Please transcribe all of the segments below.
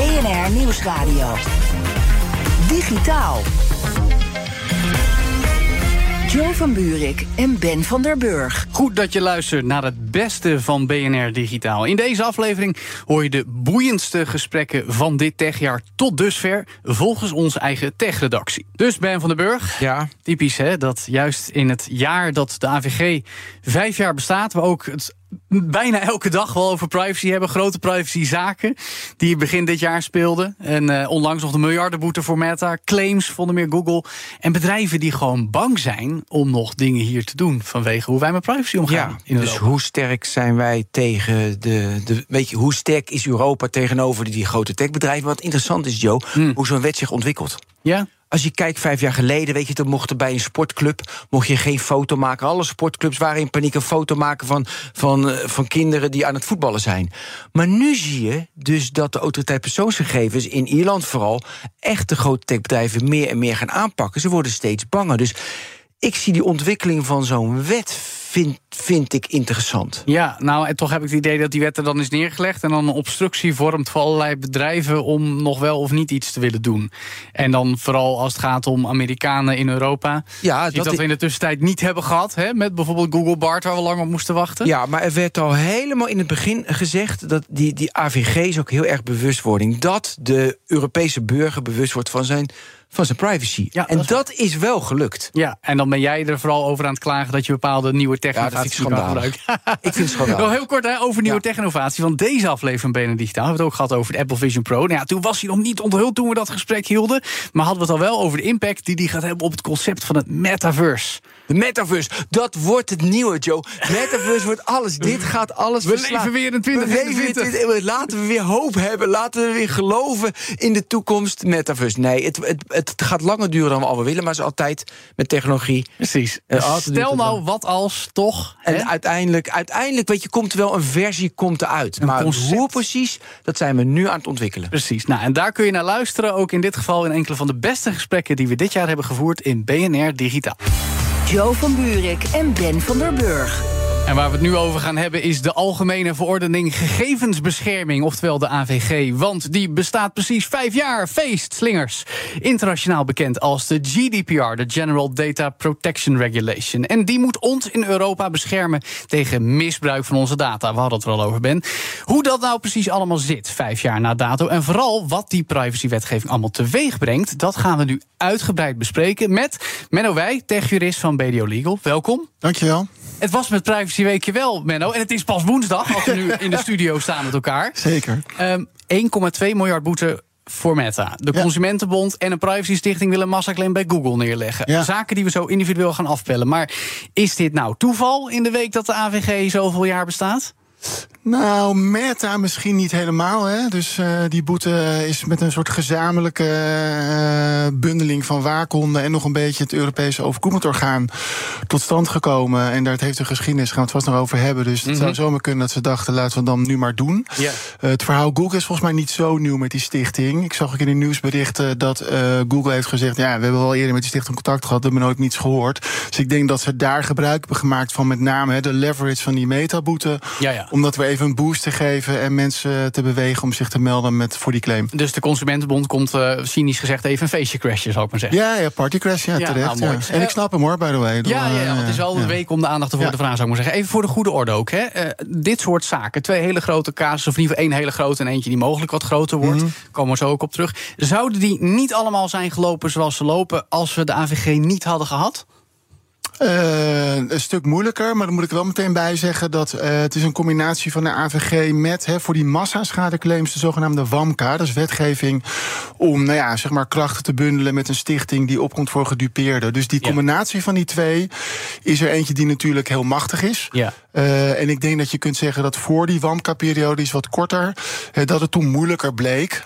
BNR Nieuwsradio. Digitaal. Joe van Buurik en Ben van der Burg. Goed dat je luistert naar het beste van BNR Digitaal. In deze aflevering hoor je de boeiendste gesprekken van dit techjaar tot dusver volgens onze eigen techredactie. Dus Ben van der Burg, Ja. typisch hè, dat juist in het jaar dat de AVG vijf jaar bestaat, we ook het bijna elke dag wel over privacy hebben. Grote privacyzaken die begin dit jaar speelden. En eh, onlangs nog de miljardenboete voor Meta. Claims vonden meer Google. En bedrijven die gewoon bang zijn om nog dingen hier te doen. Vanwege hoe wij met privacy omgaan Ja, dus hoe sterk zijn wij tegen de, de. Weet je, hoe sterk is Europa tegenover die grote techbedrijven? Wat interessant is, Joe, Hmm. hoe zo'n wet zich ontwikkelt. Ja? Als je kijkt, vijf jaar geleden, weet je, dan mochten bij een sportclub mocht je geen foto maken. Alle sportclubs waren in paniek een foto maken van, van, eh, van kinderen die aan het voetballen zijn. Maar nu zie je dus dat de autoriteit persoonsgegevens in Ierland vooral echt de grote techbedrijven meer en meer gaan aanpakken. Ze worden steeds banger. Dus ik zie die ontwikkeling van zo'n wet vind, vind ik interessant. Ja, nou, en toch heb ik het idee dat die wet er dan is neergelegd... en dan een obstructie vormt voor allerlei bedrijven... om nog wel of niet iets te willen doen. En dan vooral als het gaat om Amerikanen in Europa. Ja, dat dat we in de tussentijd niet hebben gehad... Hè, met bijvoorbeeld Google Bart, waar we lang op moesten wachten. Ja, maar er werd al helemaal in het begin gezegd dat die, die AVG is ook heel erg bewustwording. Dat de Europese burger bewust wordt van zijn, van zijn privacy. Ja, en dat dat is wel gelukt. Ja, en dan ben jij er vooral over aan het klagen... dat je bepaalde nieuwe Ja, technologie kan schandalig. gebruiken. Ik vind het Wel schandalig. heel kort hè, over nieuwe Ja. techinnovatie. Want deze aflevering van BNN Digitaal hebben we het ook gehad over de Apple Vision Pro. Nou ja, toen was hij nog niet onthuld toen we dat gesprek hielden. Maar hadden we het al wel over de impact die die gaat hebben op het concept van het metaverse. De metaverse, dat wordt het nieuwe, Joe. Metaverse wordt alles. Dit gaat alles We verslaan. leven weer in We leven in 2020. 20 Laten we weer hoop hebben. Laten we weer geloven in de toekomst. Metaverse. Nee, het, het, het gaat langer duren dan we allemaal willen. Maar ze altijd met technologie. Precies. Eh, Stel nou lang. wat als toch. En hè? uiteindelijk, uiteindelijk, weet je, komt er wel een versie komt eruit. Een maar concept. hoe precies, dat zijn we nu aan het ontwikkelen. Precies. Nou, en daar kun je naar luisteren. Ook in dit geval in enkele van de beste gesprekken die we dit jaar hebben gevoerd in BNR Digitaal. Joe van Buurik en Ben van der Burg. En waar we het nu over gaan hebben is de Algemene Verordening Gegevensbescherming, oftewel de AVG. Want die bestaat precies vijf jaar. Feest, slingers. Internationaal bekend als de GDPR, de General Data Protection Regulation. En die moet ons in Europa beschermen tegen misbruik van onze data. We hadden het er al over, Ben. Hoe dat nou precies allemaal zit, vijf jaar na dato. En vooral wat die privacywetgeving allemaal teweeg brengt, dat gaan we nu uitgebreid bespreken met Menno Wij, techjurist van BDO Legal. Welkom. Dankjewel. Het was met Privacy Weekje wel, Menno. En het is pas woensdag, als we nu in de studio staan met elkaar. Zeker. Ehm 1,2 miljard boete voor Meta. De Ja. Consumentenbond en een privacystichting willen een massaclaim bij Google neerleggen. Ja. Zaken die we zo individueel gaan afpellen. Maar is dit nou toeval in de week dat de AVG zoveel jaar bestaat? Nou, Meta misschien niet helemaal. Hè? Dus eh, die boete is met een soort gezamenlijke eh, bundeling van waakhonden en nog een beetje het Europese overkoepelend orgaan tot stand gekomen. En daar heeft een geschiedenis, gaan we het vast nog over hebben. Dus het zou zomaar kunnen dat ze dachten, laten we het dan nu maar doen. Eh, het verhaal Google is volgens mij niet zo nieuw met die stichting. Ik zag ook in de nieuwsberichten dat Google heeft gezegd... ja, we hebben wel eerder met die stichting contact gehad... we hebben nooit niets gehoord. Dus ik denk dat ze daar gebruik hebben gemaakt van met name... Hè, de leverage van die metaboete... Ja, ja. Om dat weer even een boost te geven... en mensen te bewegen om zich te melden met, voor die claim. Dus de Consumentenbond komt, eh, cynisch gezegd, even een feestje crashen, zou ik maar zeggen. Ja, ja, partycrash, ja, Ja, terecht. nou, ja. En ik snap hem hoor, by the way. Ja, ja, ja, want het is wel Ja. een week om de aandacht ervoor te vragen, zou ik maar zeggen. Even voor de goede orde ook. Hè. Eh, dit soort zaken, twee hele grote casussen, of in ieder geval één hele grote en eentje die mogelijk wat groter wordt, Mhm. komen we zo ook op terug. Zouden die niet allemaal zijn gelopen zoals ze lopen als we de AVG niet hadden gehad? Uh, een stuk moeilijker, maar dan moet ik wel meteen bij zeggen dat uh, het is een combinatie van de AVG met hè, voor die massaschadeclaims de zogenaamde WAMKA. Dat is wetgeving om nou ja, zeg maar krachten te bundelen met een stichting die opkomt voor gedupeerden. Dus die combinatie van die twee is er eentje die natuurlijk heel machtig is. Ja. Uh, en ik denk dat je kunt zeggen dat voor die WAMKA-periode is wat korter, dat het toen moeilijker bleek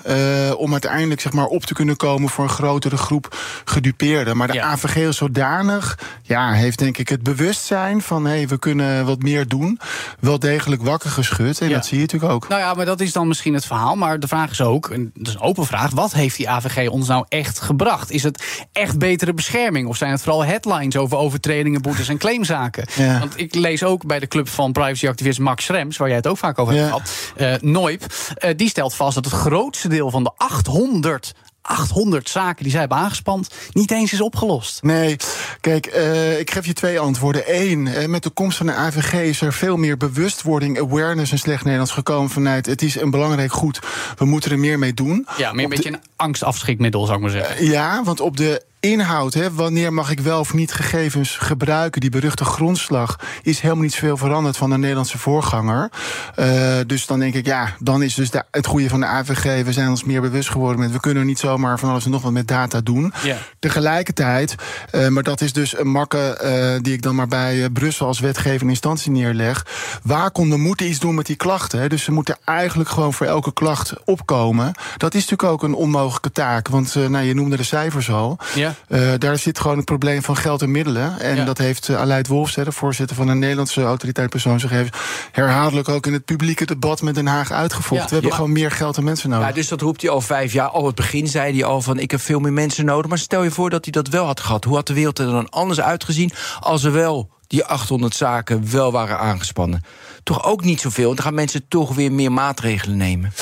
om uiteindelijk zeg maar op te kunnen komen voor een grotere groep gedupeerden. Maar de Ja. AVG is zodanig, ja, heeft denk ik het bewustzijn van hé, hey, we kunnen wat meer doen, wel degelijk wakker geschud. En Ja. dat zie je natuurlijk ook. Nou ja, maar dat is dan misschien het verhaal. Maar de vraag is ook, en dat is een open vraag... wat heeft die AVG ons nou echt gebracht? Is het echt betere bescherming? Of zijn het vooral headlines over overtredingen, boetes en claimzaken? Ja. Want ik lees ook bij de club van privacyactivist Max Schrems... waar jij het ook vaak over hebt Ja. gehad, eh Noip... eh, die stelt vast dat het grootste deel van de 800... 800 zaken die zij hebben aangespand, niet eens is opgelost. Nee, kijk, eh, ik geef je twee antwoorden. Eén, eh, met de komst van de AVG is er veel meer bewustwording, awareness in slecht Nederlands gekomen vanuit het is een belangrijk goed, we moeten er meer mee doen. Ja, meer een de- beetje een angstafschrikmiddel, zou ik maar zeggen. Ja, want op de inhoud, hè, wanneer mag ik wel of niet gegevens gebruiken, die beruchte grondslag, is helemaal niet zoveel veranderd van de Nederlandse voorganger. Eh, dus dan denk ik, ja, dan is dus de, het goede van de AVG, we zijn ons meer bewust geworden met, we kunnen niet zomaar van alles en nog wat met data doen. Ja. Tegelijkertijd, eh, maar dat is dus een makke eh, die ik dan maar bij Brussel als wetgevende instantie neerleg. Waar konden moeten iets doen met die klachten? Hè? Dus ze moeten eigenlijk gewoon voor elke klacht opkomen. Dat is natuurlijk ook een onmogelijke taak, want nou, je noemde de cijfers al. Ja. Eh, daar zit gewoon het probleem van geld en middelen. En Ja. dat heeft uh, Aleid Wolfs, de voorzitter van de Nederlandse autoriteit persoonsgegevens, herhaaldelijk ook in het publieke debat met Den Haag uitgevochten. Ja. We hebben Ja. gewoon meer geld en mensen nodig. Ja, dus dat roept hij al vijf jaar. Al het begin zei hij al van ik heb veel meer mensen nodig. Maar stel je voor dat hij dat wel had gehad. Hoe had de wereld er dan anders uitgezien als er wel die 800 zaken wel waren aangespannen? Toch ook niet zoveel. Dan gaan mensen toch weer meer maatregelen nemen.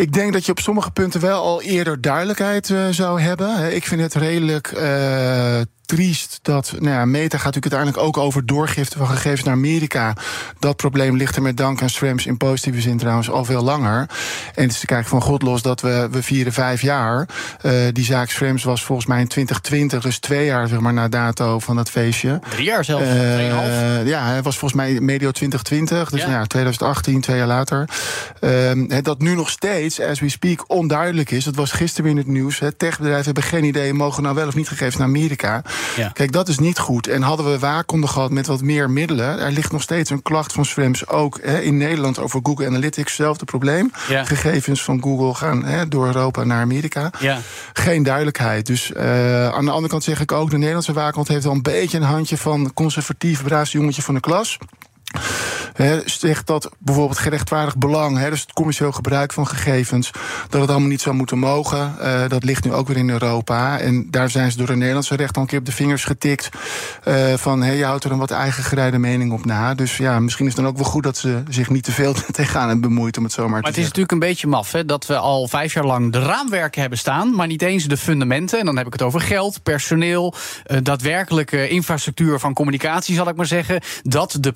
Ik denk dat je op sommige punten wel al eerder duidelijkheid eh, zou hebben. Ik vind het redelijk eh, triest dat. Nou ja, Meta gaat natuurlijk uiteindelijk ook over doorgifte van gegevens naar Amerika. Dat probleem ligt er met dank aan Schrems in positieve zin trouwens al veel langer. En het is te kijken van God los dat we, we vieren vijf jaar. Eh, die zaak Schrems was volgens mij in 2020, dus twee jaar zeg maar, na dato van dat feestje. Drie jaar zelfs, tweeënhalf. ja, hij was volgens mij medio 2020, dus Ja. ja. ja 2018, twee jaar later. Ehm, dat nu nog steeds, as we speak, onduidelijk is. Dat was gisteren weer in het nieuws. Hè. Techbedrijven hebben geen idee, mogen nou wel of niet gegevens naar Amerika. Ja. Kijk, dat is niet goed. En hadden we waarkonden gehad met wat meer middelen. Er ligt nog steeds een klacht van Schrems ook hè, in Nederland over Google Analytics. Hetzelfde probleem. Ja. Gegevens van Google gaan hè, door Europa naar Amerika Ja. geen duidelijkheid. Dus eh, aan de andere kant zeg ik ook... de Nederlandse waakhond heeft wel een beetje een handje van... conservatief braafste jongetje van de klas. Zegt dat bijvoorbeeld gerechtvaardigd belang, dus het commercieel gebruik van gegevens, dat het allemaal niet zou moeten mogen. Eh, dat ligt nu ook weer in Europa. En daar zijn ze door de Nederlandse recht al een keer op de vingers getikt. eh, van hey, je houdt er een wat eigen gereide mening op na. Dus ja, misschien is het dan ook wel goed dat ze zich niet te veel tegenaan hebben bemoeid, om het zo maar, Maar te het is natuurlijk een beetje maf hè, dat we al vijf jaar lang de raamwerken hebben staan, maar niet eens de fundamenten. En dan heb ik het over geld, personeel, eh, daadwerkelijke infrastructuur van communicatie, zal ik maar zeggen. Dat de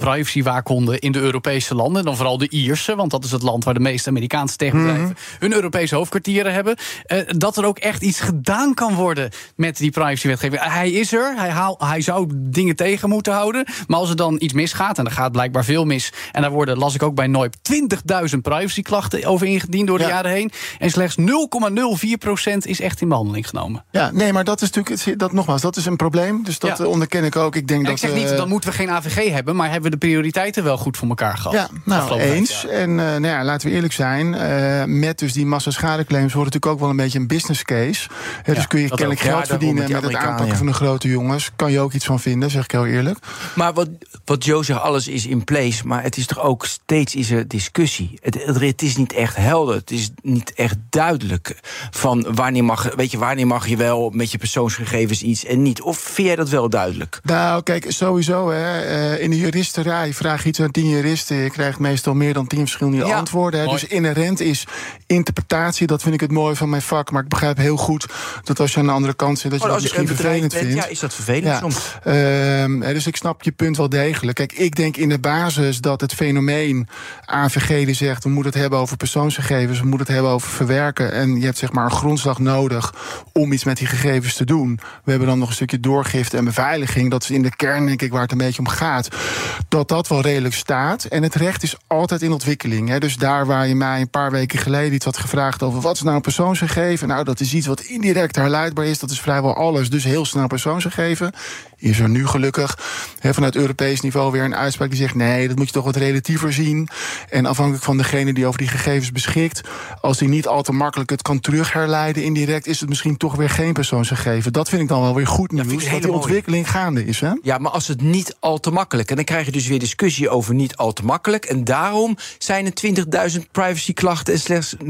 in de Europese landen, dan vooral de Ierse, want dat is het land waar de meeste Amerikaanse techbedrijven Mhm. hun Europese hoofdkwartieren hebben. eh, dat er ook echt iets gedaan kan worden met die privacywetgeving. Hij is er, hij, haal, hij zou dingen tegen moeten houden. Maar als er dan iets misgaat, en er gaat blijkbaar veel mis. En daar worden, las ik ook bij Noip, 20.000 privacyklachten over ingediend door de Ja. jaren heen. En slechts 0,04% is echt in behandeling genomen. Ja, nee, maar dat is natuurlijk, dat, nogmaals, dat is een probleem. Dus dat Ja. eh, onderken ik ook. Ik denk En dat, ik zeg niet, eh, dan moeten we geen AVG hebben, maar hebben we de prioriteiten wel goed voor elkaar gehad? Ja, nou, eens. En eh, nou ja, laten we eerlijk zijn. eh, met dus die massa schadeclaims wordt natuurlijk ook wel een beetje een business case. Hè, dus kun je kennelijk ook. Geld verdienen met het aanpakken ja. van de grote jongens. Kan je ook iets van vinden, zeg ik heel eerlijk. Maar wat, wat Joe zegt, alles is in place. Maar het is toch ook steeds is er discussie. Het, het, het is niet echt helder. Het is niet echt duidelijk. Van wanneer mag, weet je, wanneer mag je wel met je persoonsgegevens iets en niet? Of vind jij dat wel duidelijk? Nou, kijk, sowieso, hè, eh, in de juristerij vraag iets aan 10 tien juristen. Je krijgt meestal meer dan tien verschillende Ja, antwoorden. Hè. mooi. Dus inherent is interpretatie. Dat vind ik het mooie van mijn vak. Maar ik begrijp heel goed dat als je aan de andere kant zit... dat je Oh, dat als je misschien vervelend bent, vindt. ja, is dat vervelend Ja. soms. Ehm, dus ik snap je punt wel degelijk. Kijk, ik denk in de basis dat het fenomeen AVG die zegt... we moeten het hebben over persoonsgegevens, we moeten het hebben over verwerken... en je hebt zeg maar een grondslag nodig om iets met die gegevens te doen. We hebben dan nog een stukje doorgifte en beveiliging. Dat is in de kern, denk ik, waar het een beetje om gaat. Dat dat redelijk staat. En het recht is altijd in ontwikkeling. Hè. Dus daar waar je mij een paar weken geleden iets had gevraagd... over wat is nou een persoonsgegeven? Nou, dat is iets wat indirect herleidbaar is. Dat is vrijwel alles. Dus heel snel persoonsgegeven. Is er nu gelukkig vanuit Europees niveau weer een uitspraak die zegt: nee, dat moet je toch wat relatiever zien. En afhankelijk van degene die over die gegevens beschikt, als die niet al te makkelijk het kan terugherleiden indirect, is het misschien toch weer geen persoonsgegeven. Dat vind ik dan wel weer goed nieuws. dat hele die ontwikkeling gaande is. Hè? Ja, maar als het niet al te makkelijk. En dan krijg je dus weer discussie over niet al te makkelijk. En daarom zijn er 20.000 privacyklachten en slechts 0,04%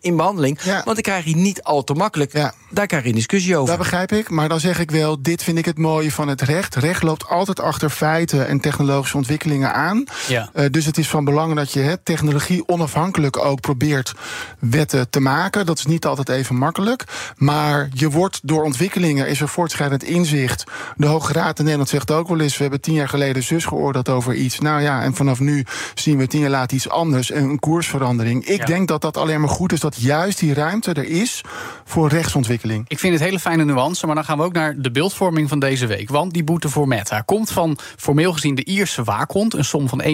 in behandeling. Ja. Want dan krijg je niet al te makkelijk. Ja. Daar krijg je een discussie over. Dat begrijp ik, maar dan zeg ik wel: dit vind ik het mooie van het recht. Recht loopt altijd achter feiten en technologische ontwikkelingen aan. Ja. Eh, dus het is van belang dat je hè, technologie onafhankelijk ook probeert wetten te maken. Dat is niet altijd even makkelijk. Maar je wordt door ontwikkelingen, is er voortschrijdend inzicht. De Hoge Raad in Nederland zegt ook wel eens: we hebben tien jaar geleden zus geoordeeld over iets. Nou ja, en vanaf nu zien we tien jaar later iets anders. en Een koersverandering. Ik Ja. denk dat dat alleen maar goed is dat juist die ruimte er is voor rechtsontwikkeling. Ik vind het hele fijne nuance, maar dan gaan we ook naar de beeldvorming van deze week. Want die boete voor Meta komt van formeel gezien de Ierse waakhond. Een som van 1,2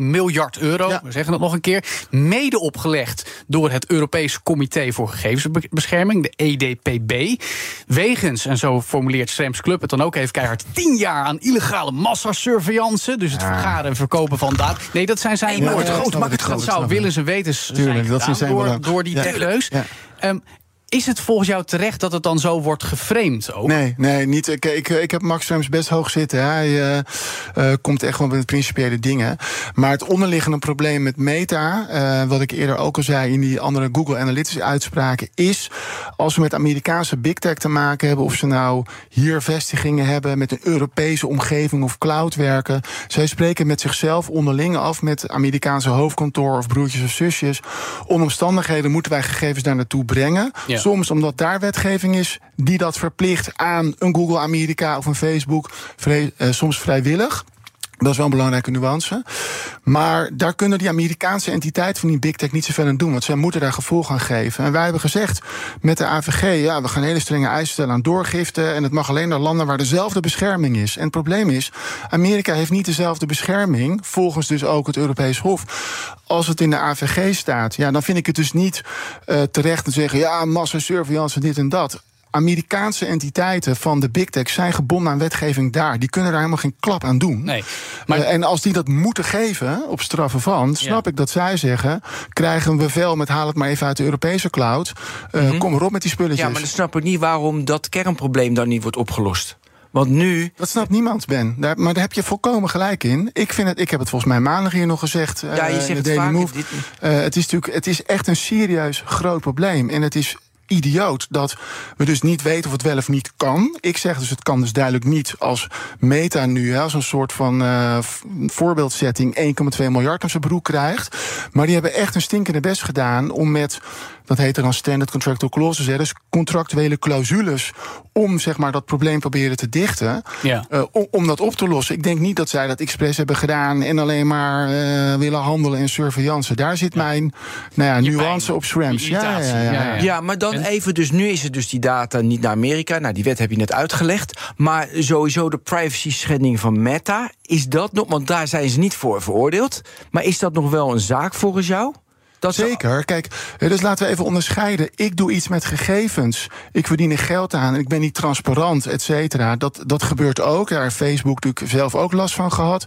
miljard euro. Ja. We zeggen het nog een keer. Mede opgelegd door het Europees Comité voor Gegevensbescherming, de EDPB. Wegens, en zo formuleert Schrems Club het dan ook even keihard, 10 jaar aan illegale massasurveillance. Dus het vergaren en verkopen van data. Nee, dat zijn zijn woorden. het groot, maak het Dat groot, zou snap ik. willens en wetens Tuurlijk, zijn dat zijn door, door die Ja. Ja. Is het volgens jou terecht dat het dan zo wordt geframed ook? Nee, nee, niet. Ik, ik, ik heb Max Schrems best hoog zitten. Hij eh, eh, komt echt wel met principiële dingen. Maar het onderliggende probleem met Meta, eh, wat ik eerder ook al zei in die andere Google Analytics uitspraken, is als we met Amerikaanse big tech te maken hebben, of ze nou hier vestigingen hebben met een Europese omgeving of cloud werken, zij spreken met zichzelf onderling af met Amerikaanse hoofdkantoor of broertjes of zusjes. Om omstandigheden moeten wij gegevens daar naartoe brengen. Soms omdat daar wetgeving is die dat verplicht aan een Google Amerika of een Facebook, eh, soms vrijwillig. Dat is wel een belangrijke nuance. Maar daar kunnen die Amerikaanse entiteiten van die big tech niet zoveel aan doen. Want zij moeten daar gevolg aan geven. En wij hebben gezegd met de AVG... ja, we gaan hele strenge eisen stellen aan doorgifte... en het mag alleen naar landen waar dezelfde bescherming is. En het probleem is, Amerika heeft niet dezelfde bescherming... volgens dus ook het Europees Hof... als het in de AVG staat. Ja, dan vind ik het dus niet eh, terecht te zeggen... ja, massasurveillance, dit en dat... Amerikaanse entiteiten van de big tech zijn gebonden aan wetgeving daar. Die kunnen daar helemaal geen klap aan doen. Nee. Maar Eh, en als die dat moeten geven op straffen van, snap ik dat zij zeggen: krijgen een bevel met haal het maar even uit de Europese cloud. Eh, Kom erop met die spulletjes. Ja, maar dan snap ik niet waarom dat kernprobleem dan niet wordt opgelost. Want nu. Dat snapt niemand, Ben. Daar, maar daar heb je volkomen gelijk in. Ik, vind het, ik heb het volgens mij maandag hier nog gezegd. eh, Ja, je in zegt de het Daily vaak, Move. dit- Eh, het, is natuurlijk, het is echt een serieus groot probleem. En het is idioot dat we dus niet weten of het wel of niet kan. Ik zeg dus het kan dus duidelijk niet als Meta nu hè, als een soort van eh, v- voorbeeldsetting 1,2 miljard aan zijn broek krijgt. Maar die hebben echt een stinkende best gedaan om met dat heet er dan standard contractual clauses, hè, dus contractuele clausules om zeg maar dat probleem proberen te dichten. Ja. Eh, om, om dat op te lossen. Ik denk niet dat zij dat expres hebben gedaan en alleen maar eh, willen handelen in surveillance. Daar zit mijn nou ja, nuance pijn, op ja. Ja, ja. Ja, maar dan even, dus nu is het dus die data niet naar Amerika. Nou, die wet heb je net uitgelegd. Maar sowieso de privacy schending van Meta, is dat nog, want daar zijn ze niet voor veroordeeld. Maar is dat nog wel een zaak volgens jou? Dat ze- Zeker. Kijk, eh, dus laten we even onderscheiden. Ik doe iets met gegevens. Ik verdien er geld aan ik ben niet transparant, et cetera. Dat, dat gebeurt ook. Daar heeft Facebook natuurlijk zelf ook last van gehad.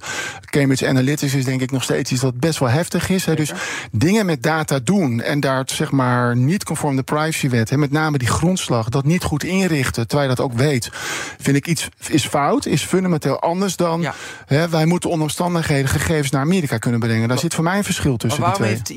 Cambridge Analytics is denk ik nog steeds iets dat best wel heftig is. Hè. Dus dingen met data doen en daar zeg maar niet conform de privacywet, hè, met name die grondslag, dat niet goed inrichten, terwijl je dat ook weet, vind ik iets is fout, is fundamenteel anders dan Ja. hè, wij moeten onder omstandigheden gegevens naar Amerika kunnen brengen. Daar zit voor mij een verschil tussen die waarom twee. heeft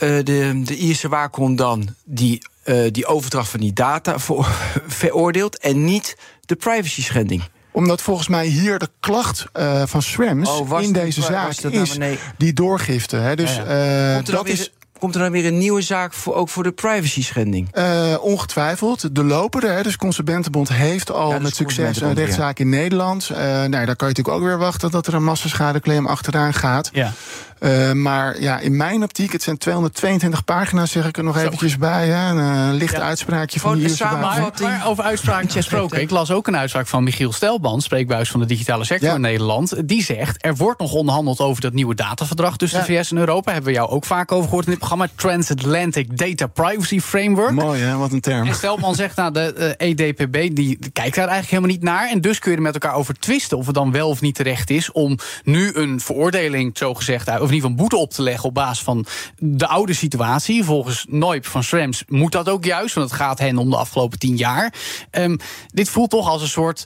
de, eh, de, de Ierse waakhond dan die, eh, die overdracht van die data voor, veroordeeld en niet de privacy schending? Omdat volgens mij hier de klacht uh, van Schrems oh, was in deze was zaak dat nou- is nee. die doorgifte. Hè. Dus Ja, Komt dan dat weer, is komt er dan weer een nieuwe zaak voor, ook voor de privacy schending? eh, ongetwijfeld de lopende. Hè. Dus Consumentenbond heeft al Ja, dus met succes een rechtszaak in Nederland. Eh nou, ja, daar kan je natuurlijk ook weer wachten dat er een massaschadeclaim achteraan gaat. Ja. Eh, maar ja, in mijn optiek, het zijn 222 pagina's, zeg ik er nog eventjes bij. Hè. Een eh, licht Ja. uitspraakje van Gewoon de Maar, maar over uitspraken gesproken. Ik las ook een uitspraak van Michiel Stelband, spreekbuis van de digitale sector Ja. in Nederland. Die zegt: er wordt nog onderhandeld over dat nieuwe dataverdrag tussen Ja. de VS en Europa. Hebben we jou ook vaak over gehoord in dit programma. Transatlantic Data Privacy Framework. Mooi hè, wat een term. En Stelman zegt, nou, de eh, EDPB die kijkt daar eigenlijk helemaal niet naar. En dus kun je er met elkaar over twisten of het dan wel of niet terecht is om nu een veroordeling, zo gezegd, of in ieder geval boete op te leggen op basis van de oude situatie. Volgens Noip van Schrems moet dat ook juist, want het gaat hen om de afgelopen tien jaar. Ehm, dit voelt toch als een soort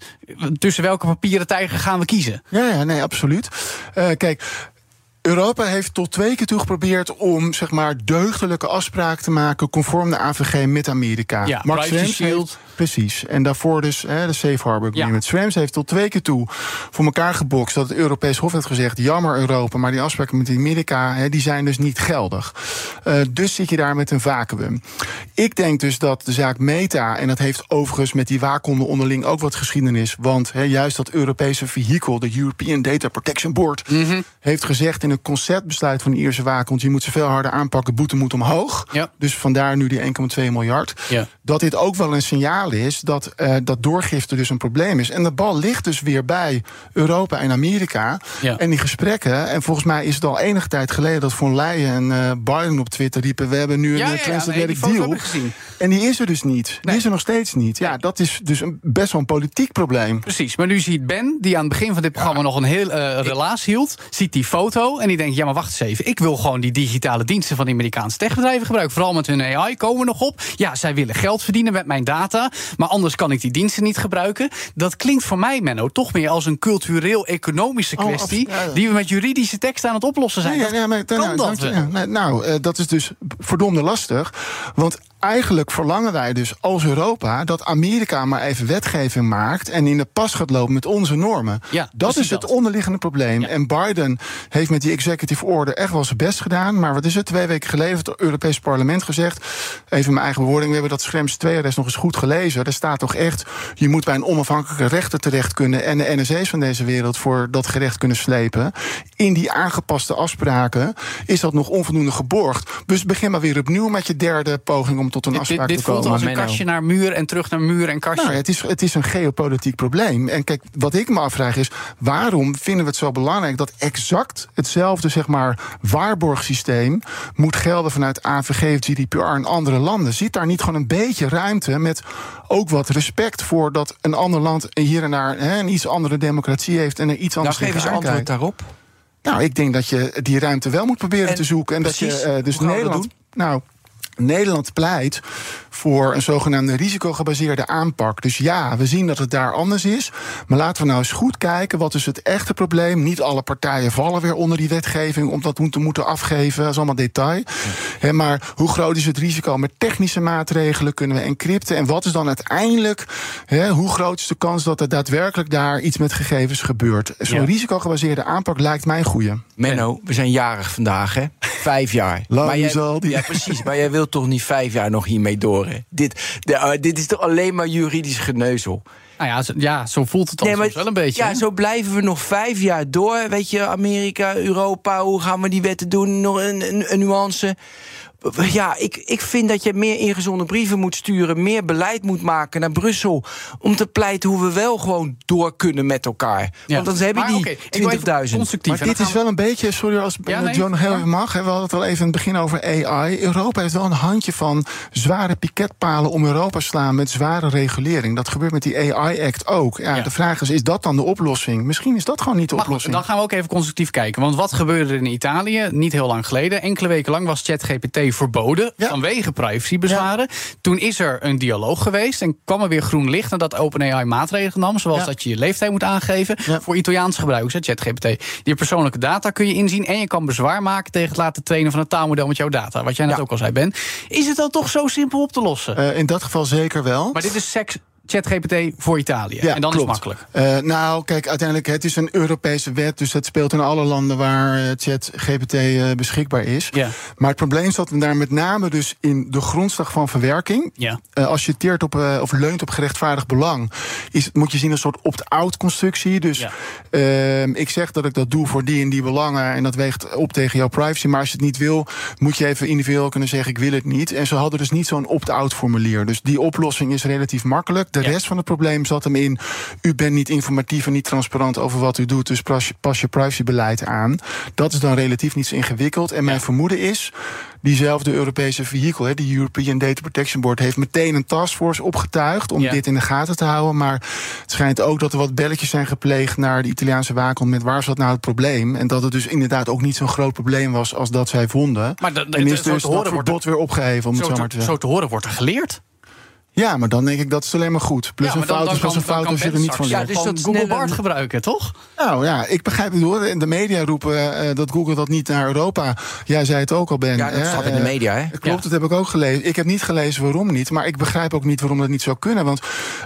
tussen welke papieren tijger gaan we kiezen? Ja, ja, nee, absoluut. Eh, kijk. Europa heeft tot twee keer toe geprobeerd om zeg maar deugdelijke afspraken te maken conform de AVG met Amerika. Ja, Mark Schrems shield. Precies. En daarvoor dus hè, de Safe Harbor Agreement. Schrems heeft tot twee keer toe voor elkaar gebokst dat het Europees Hof heeft gezegd: jammer Europa, maar die afspraken met Amerika hè, die zijn dus niet geldig. Eh, dus zit je daar met een vacuüm. Ik denk dus dat de zaak Meta, en dat heeft overigens met die waakhonden onderling ook wat geschiedenis, want hè, juist dat Europese vehikel, de European Data Protection Board, Mhm. heeft gezegd in een conceptbesluit van de Ierse waakhond: je moet ze veel harder aanpakken, boete moet omhoog. Ja. Dus vandaar nu die 1,2 miljard. Ja. Dat dit ook wel een signaal is dat, eh, dat doorgifte dus een probleem is. En de bal ligt dus weer bij Europa en Amerika. Ja. En die gesprekken, en volgens mij is het al enige tijd geleden dat Von Leyen en eh, Biden op Twitter riepen: we hebben nu Ja, een ja, eh, ja, nee, transatlantic die deal. En die is er dus niet. Die is er nog steeds niet. Ja, dat is dus een, best wel een politiek probleem. Precies, maar nu ziet Ben, die aan het begin van dit programma nog een heel eh, relaas hield, ziet die foto en die denkt: ja, maar wacht eens even, ik wil gewoon die digitale diensten van de Amerikaanse techbedrijven gebruiken. Vooral met hun AI komen we nog op. Ja, zij willen geld verdienen met mijn data, maar anders kan ik die diensten niet gebruiken. Dat klinkt voor mij, Menno, toch meer als een cultureel-economische Oh, kwestie die we met juridische teksten aan het oplossen zijn. Ja, ja, ja, maar, kan nou, dat nou, eh, dat is dus verdomde lastig. Want eigenlijk verlangen wij dus als Europa dat Amerika maar even wetgeving maakt en in de pas gaat lopen met onze normen. Ja, dat is het dat. onderliggende probleem. Ja. En Biden heeft met die executive order echt wel zijn best gedaan. Maar wat is het? Twee weken geleden heeft het Europees Parlement gezegd. Even mijn eigen bewoording. We hebben dat Schrems 2 arrest nog eens goed gelezen. Daar staat toch echt. Je moet bij een onafhankelijke rechter terecht kunnen. En de NSA's van deze wereld voor dat gerecht kunnen slepen. In die aangepaste afspraken is dat nog onvoldoende geborgd. Dus begin maar weer opnieuw met je derde poging om tot een Dit, afspraak dit te voelt als een kastje naar muur en terug naar muur en kastje. Nou, het is, het is een geopolitiek probleem. En kijk, wat ik me afvraag is... waarom vinden we het zo belangrijk dat exact hetzelfde zeg maar, waarborgsysteem... moet gelden vanuit AVG of GDPR in andere landen? Zit daar niet gewoon een beetje ruimte met ook wat respect voor... dat een ander land hier en daar hè, een iets andere democratie heeft... en er iets Nou, anders geef eens tegenaan antwoord kijkt? daarop. Nou, ik denk dat je die ruimte wel moet proberen En te zoeken. En precies, dat je eh, dus Nederland. Nou, Nederland pleit voor een zogenaamde risicogebaseerde aanpak. Dus ja, we zien dat het daar anders is. Maar laten we nou eens goed kijken. Wat is het echte probleem? Niet alle partijen vallen weer onder die wetgeving om dat moeten, moeten afgeven. Dat is allemaal detail. Maar hoe groot is het risico? Met technische maatregelen kunnen we encrypten. En wat is dan uiteindelijk? Hoe groot is de kans dat er daadwerkelijk daar iets met gegevens gebeurt? Zo'n Ja. risicogebaseerde aanpak lijkt mij een goeie. Menno, we zijn jarig vandaag, hè? Vijf jaar. Lang Maar jij- zal die- Ja, precies. Maar jij wilt toch niet vijf jaar nog hiermee door, hè? Dit, de, eh, dit is toch alleen maar juridisch geneuzel? Nou ja, zo, ja, zo voelt het dan soms wel een beetje. Ja, hè? zo blijven we nog vijf jaar door. Weet je, Amerika, Europa, hoe gaan we die wetten doen? Nog een, een, een nuance. Ja, ik, ik vind dat je meer ingezonde brieven moet sturen, meer beleid moet maken naar Brussel. Om te pleiten hoe we wel gewoon door kunnen met elkaar. Ja. Want dan heb je Maar die oké, ik wil even 20.000. constructief. Maar dit is wel een beetje, sorry als Ja, nee, John heel ja. mag. hè, We hadden het al even in het begin over AI. Europa heeft wel een handje van zware piketpalen om Europa te slaan met zware regulering. Dat gebeurt met die AI-act ook. Ja, Ja. De vraag is, is dat dan de oplossing? Misschien is dat gewoon niet de Maar goed, oplossing. dan gaan we ook even constructief kijken. Want wat gebeurde er in Italië niet heel lang geleden? Enkele weken lang was ChatGPT verboden Ja. vanwege privacybezwaren. Toen is er een dialoog geweest en kwam er weer groen licht nadat OpenAI maatregelen nam. Zoals Ja. dat je je leeftijd moet aangeven voor Italiaanse gebruikers, ChatGPT. Je persoonlijke data kun je inzien en je kan bezwaar maken tegen het laten trainen van een taalmodel met jouw data. Wat jij net ook al zei, Ben. Is het dan toch zo simpel op te lossen? Eh, in dat geval zeker wel. maar dit is seks ChatGPT voor Italië. Ja, en dan klopt. is het makkelijk. Eh, nou, kijk, uiteindelijk, het is een Europese wet, dus dat speelt in alle landen waar eh, ChatGPT eh, beschikbaar is. Ja. Maar het probleem zat hem daar met name dus in de grondslag van verwerking. Ja. Als je teert op, of leunt op gerechtvaardigd belang, is, moet je zien als een soort opt-out constructie. Dus ehm, ik zeg dat ik dat doe voor die en die belangen en dat weegt op tegen jouw privacy. Maar als je het niet wil, moet je even individueel kunnen zeggen: ik wil het niet. En ze hadden dus niet zo'n opt-out formulier. Dus die oplossing is relatief makkelijk. De Ja. rest van het probleem zat hem in: u bent niet informatief en niet transparant over wat u doet, dus pas je, pas je privacybeleid aan. Dat is dan relatief niet zo ingewikkeld. En mijn vermoeden is. Diezelfde Europese vehikel, hè, die European Data Protection Board, heeft meteen een taskforce opgetuigd om Ja. dit in de gaten te houden. Maar het schijnt ook dat er wat belletjes zijn gepleegd naar de Italiaanse waakhond met waar zat nou het probleem. En dat het dus inderdaad ook niet zo'n groot probleem was als dat zij vonden. Maar en is zo dus wordt verbod weer opgeheven, om het Zo zo maar te, te zo zeggen. te horen wordt er geleerd. Ja, maar dan denk ik dat is alleen maar goed. Plus Ja, een maar fout dan is pas een fout als je er niet van leert. Ja, dus dat Google Bart gebruiken, toch? Nou ja, ik begrijp het hoor. En de media roepen eh, dat Google dat niet naar Europa. Jij zei het ook al, Ben. Ja, dat hè, staat in de eh, media, hè? Klopt, Ja. dat heb ik ook gelezen. Ik heb niet gelezen waarom niet, maar ik begrijp ook niet waarom dat niet zou kunnen. Want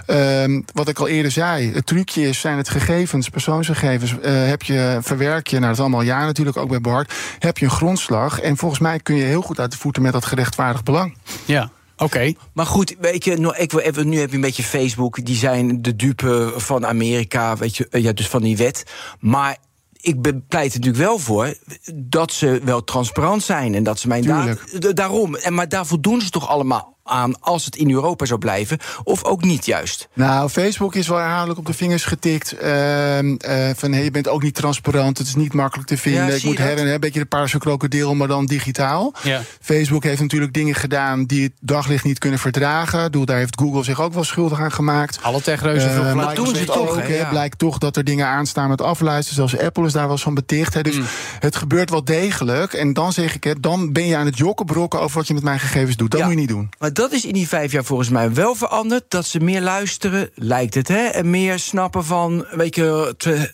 ehm, wat ik al eerder zei, het trucje is, zijn het gegevens, persoonsgegevens, eh, heb je, verwerk je, nou dat is allemaal ja natuurlijk, ook bij Bart, heb je een grondslag. En volgens mij kun je heel goed uit de voeten met dat gerechtvaardigd belang. Ja. Oké. Maar goed, weet je, nou, ik even, nu heb je een beetje Facebook. Die zijn de dupe van Amerika, weet je, eh, ja, dus van die wet. Maar ik pleit er natuurlijk wel voor dat ze wel transparant zijn. En dat ze mijn Tuurlijk. data... d- Daarom. En, maar daar voldoen ze toch allemaal aan als het in Europa zou blijven? Of ook niet juist? Nou, Facebook is wel herhaaldelijk op de vingers getikt. ehm, eh, van hey, je bent ook niet transparant, het is niet makkelijk te vinden. Ja, ik moet je her dat? en her, een beetje de paarse krokodil, maar dan digitaal. Ja. Facebook heeft natuurlijk dingen gedaan die het daglicht niet kunnen verdragen. Daar heeft Google zich ook wel schuldig aan gemaakt. Alle techreuzen veel gelijk. maar doen ze Microsoft toch, ook, ja. Blijkt toch dat er dingen aanstaan met afluisteren. Zelfs Apple is daar wel eens van beticht. Hè. Dus Mm. het gebeurt wel degelijk. En dan zeg ik, hè, dan ben je aan het jokkenbrokken over wat je met mijn gegevens doet. Dat Ja. moet je niet doen. Maar dat is in die vijf jaar volgens mij wel veranderd. Dat ze meer luisteren, lijkt het, hè? En meer snappen van, weet je, tra-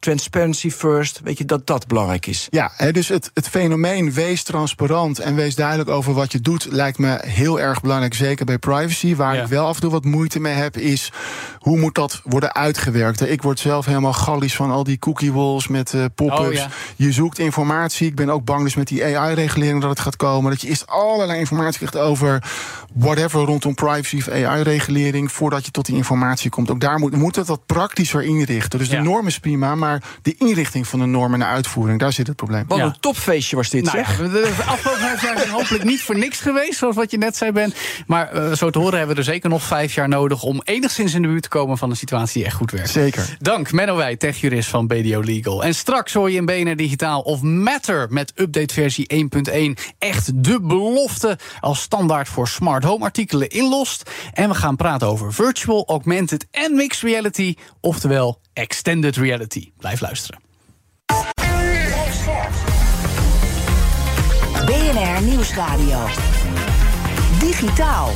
transparency first. Weet je, dat dat belangrijk is. Ja, hè, dus het, het fenomeen wees transparant en wees duidelijk over wat je doet, lijkt me heel erg belangrijk. Zeker bij privacy. Waar Ja. ik wel af en toe wat moeite mee heb, is hoe moet dat worden uitgewerkt. Ik word zelf helemaal gallisch van al die cookie walls met eh, pop-ups. Oh, ja. Je zoekt informatie. Ik ben ook bang dus met die AI-regulering dat het gaat komen. Dat je eerst allerlei informatie krijgt over whatever rondom privacy of AI-regulering voordat je tot die informatie komt. Ook daar moet, moet het wat praktischer inrichten. Dus Ja. de norm is prima, maar de inrichting van de norm en de uitvoering, daar zit het probleem. Wat Ja. een topfeestje was dit, Nou zeg. ja, de afgelopen vijf jaar zijn hopelijk niet voor niks geweest, zoals wat je net zei, Ben. Maar eh, zo te horen hebben we er zeker nog vijf jaar nodig om enigszins in de buurt te komen van een situatie die echt goed werkt. Zeker. Dank, Menno Wij, techjurist van BDO Legal. En straks hoor je in BNR Digitaal of Matter met update versie 1.1 echt de belofte als standaard voor smart home artikelen inlost. En we gaan praten over virtual, augmented en mixed reality, oftewel extended reality. Blijf luisteren. BNR Nieuwsradio. Digitaal.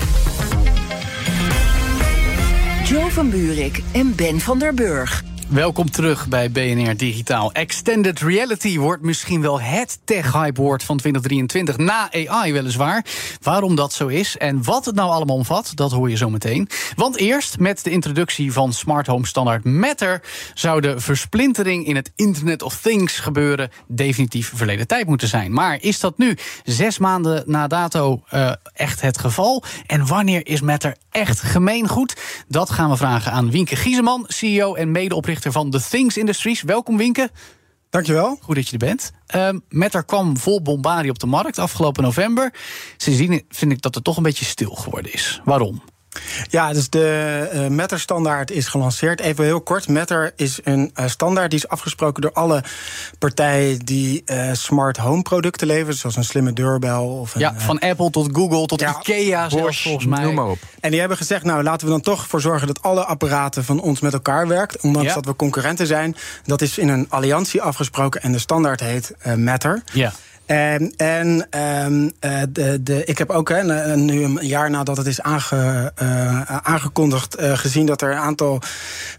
Joe van Buurik en Ben van der Burg. Welkom terug bij BNR Digitaal. Extended reality wordt misschien wel het tech-hype-woord van 2023. Na AI weliswaar. Waarom dat zo is en wat het nou allemaal omvat, dat hoor je zo meteen. Want eerst, met de introductie van smart home standaard Matter... zou de versplintering in het Internet of Things gebeuren... definitief verleden tijd moeten zijn. Maar is dat nu, zes maanden na dato, eh, echt het geval? En wanneer is Matter echt gemeengoed? Dat gaan we vragen aan Wienke Gieseman, CEO en medeoprichter van The Things Industries. Welkom Wienke. Dankjewel. Goed dat je er bent. Um, Matter kwam vol bombardie op de markt afgelopen november. Sindsdien vind ik dat het toch een beetje stil geworden is. Waarom? Ja, dus de uh, Matter-standaard is gelanceerd. Even heel kort. Matter is een uh, standaard die is afgesproken door alle partijen die uh, smart home producten leveren. Zoals een slimme deurbel. Of een, ja, van Apple tot Google tot ja, Ikea zelfs Bosch, volgens mij. Noem maar op. En die hebben gezegd, nou laten we dan toch voor zorgen dat alle apparaten van ons met elkaar werkt. Ondanks Ja. dat we concurrenten zijn. Dat is in een alliantie afgesproken en de standaard heet uh, Matter. Ja. En, en ehm, eh, de, de, ik heb ook hè, nu een jaar nadat het is aange, uh, aangekondigd uh, gezien dat er een aantal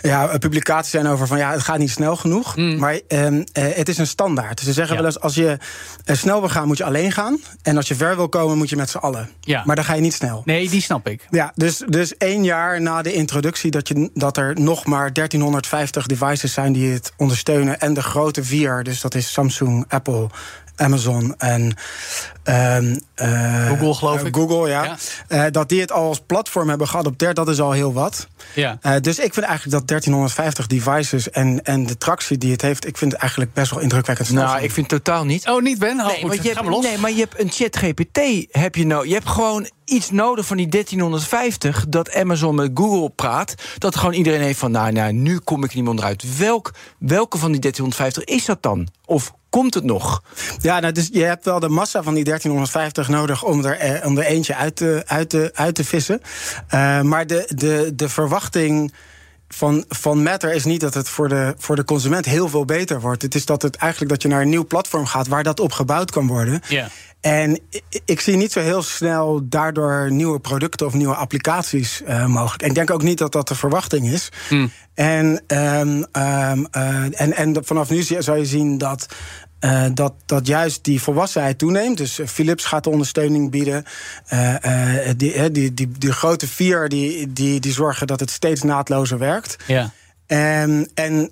ja, publicaties zijn over van ja, het gaat niet snel genoeg. Mm. Maar um, het is een standaard. Ze zeggen ja. wel eens: als je snel wil gaan, moet je alleen gaan. En als je ver wil komen, moet je met z'n allen. Ja. Maar dan ga je niet snel. Nee, die snap ik. Ja, dus, dus één jaar na de introductie dat, je, dat er nog maar 1350 devices zijn die het ondersteunen. En de grote vier, dus dat is Samsung, Apple, Amazon en um, uh, Google, geloof ik. Google, ja. ja. Uh, dat die het al als platform hebben geadopteerd, dat is al heel wat. Ja. Uh, dus ik vind eigenlijk dat 1350 devices en, en de tractie die het heeft, ik vind het eigenlijk best wel indrukwekkend. Nou, ik vind het totaal niet. Oh, niet Ben? Oh, nee, goed, je hebt, nee, maar je hebt een chat GPT heb je nou. Je hebt gewoon iets nodig van die 1350 dat Amazon met Google praat. Dat gewoon iedereen heeft van, nou, nou nu kom ik niet meer onderuit. Welk, welke van die 1350 is dat dan? Of komt het nog? Ja, nou, dus je hebt wel de massa van die 1350 nodig om er, eh, om er eentje uit te, uit te, uit te vissen. Uh, maar de, de, de verwachting van, van Matter is niet dat het voor de, voor de consument heel veel beter wordt. Het is dat het eigenlijk dat je naar een nieuw platform gaat waar dat op gebouwd kan worden. Ja. En ik zie niet zo heel snel daardoor nieuwe producten of nieuwe applicaties uh, mogelijk. En ik denk ook niet dat dat de verwachting is. Hmm. En, um, um, uh, en, en vanaf nu zou je zien dat uh, dat, dat juist die volwassenheid toeneemt. Dus Philips gaat de ondersteuning bieden. Uh, uh, die, die, die, die grote vier die, die, die zorgen dat het steeds naadlozer werkt. Ja. Um, en,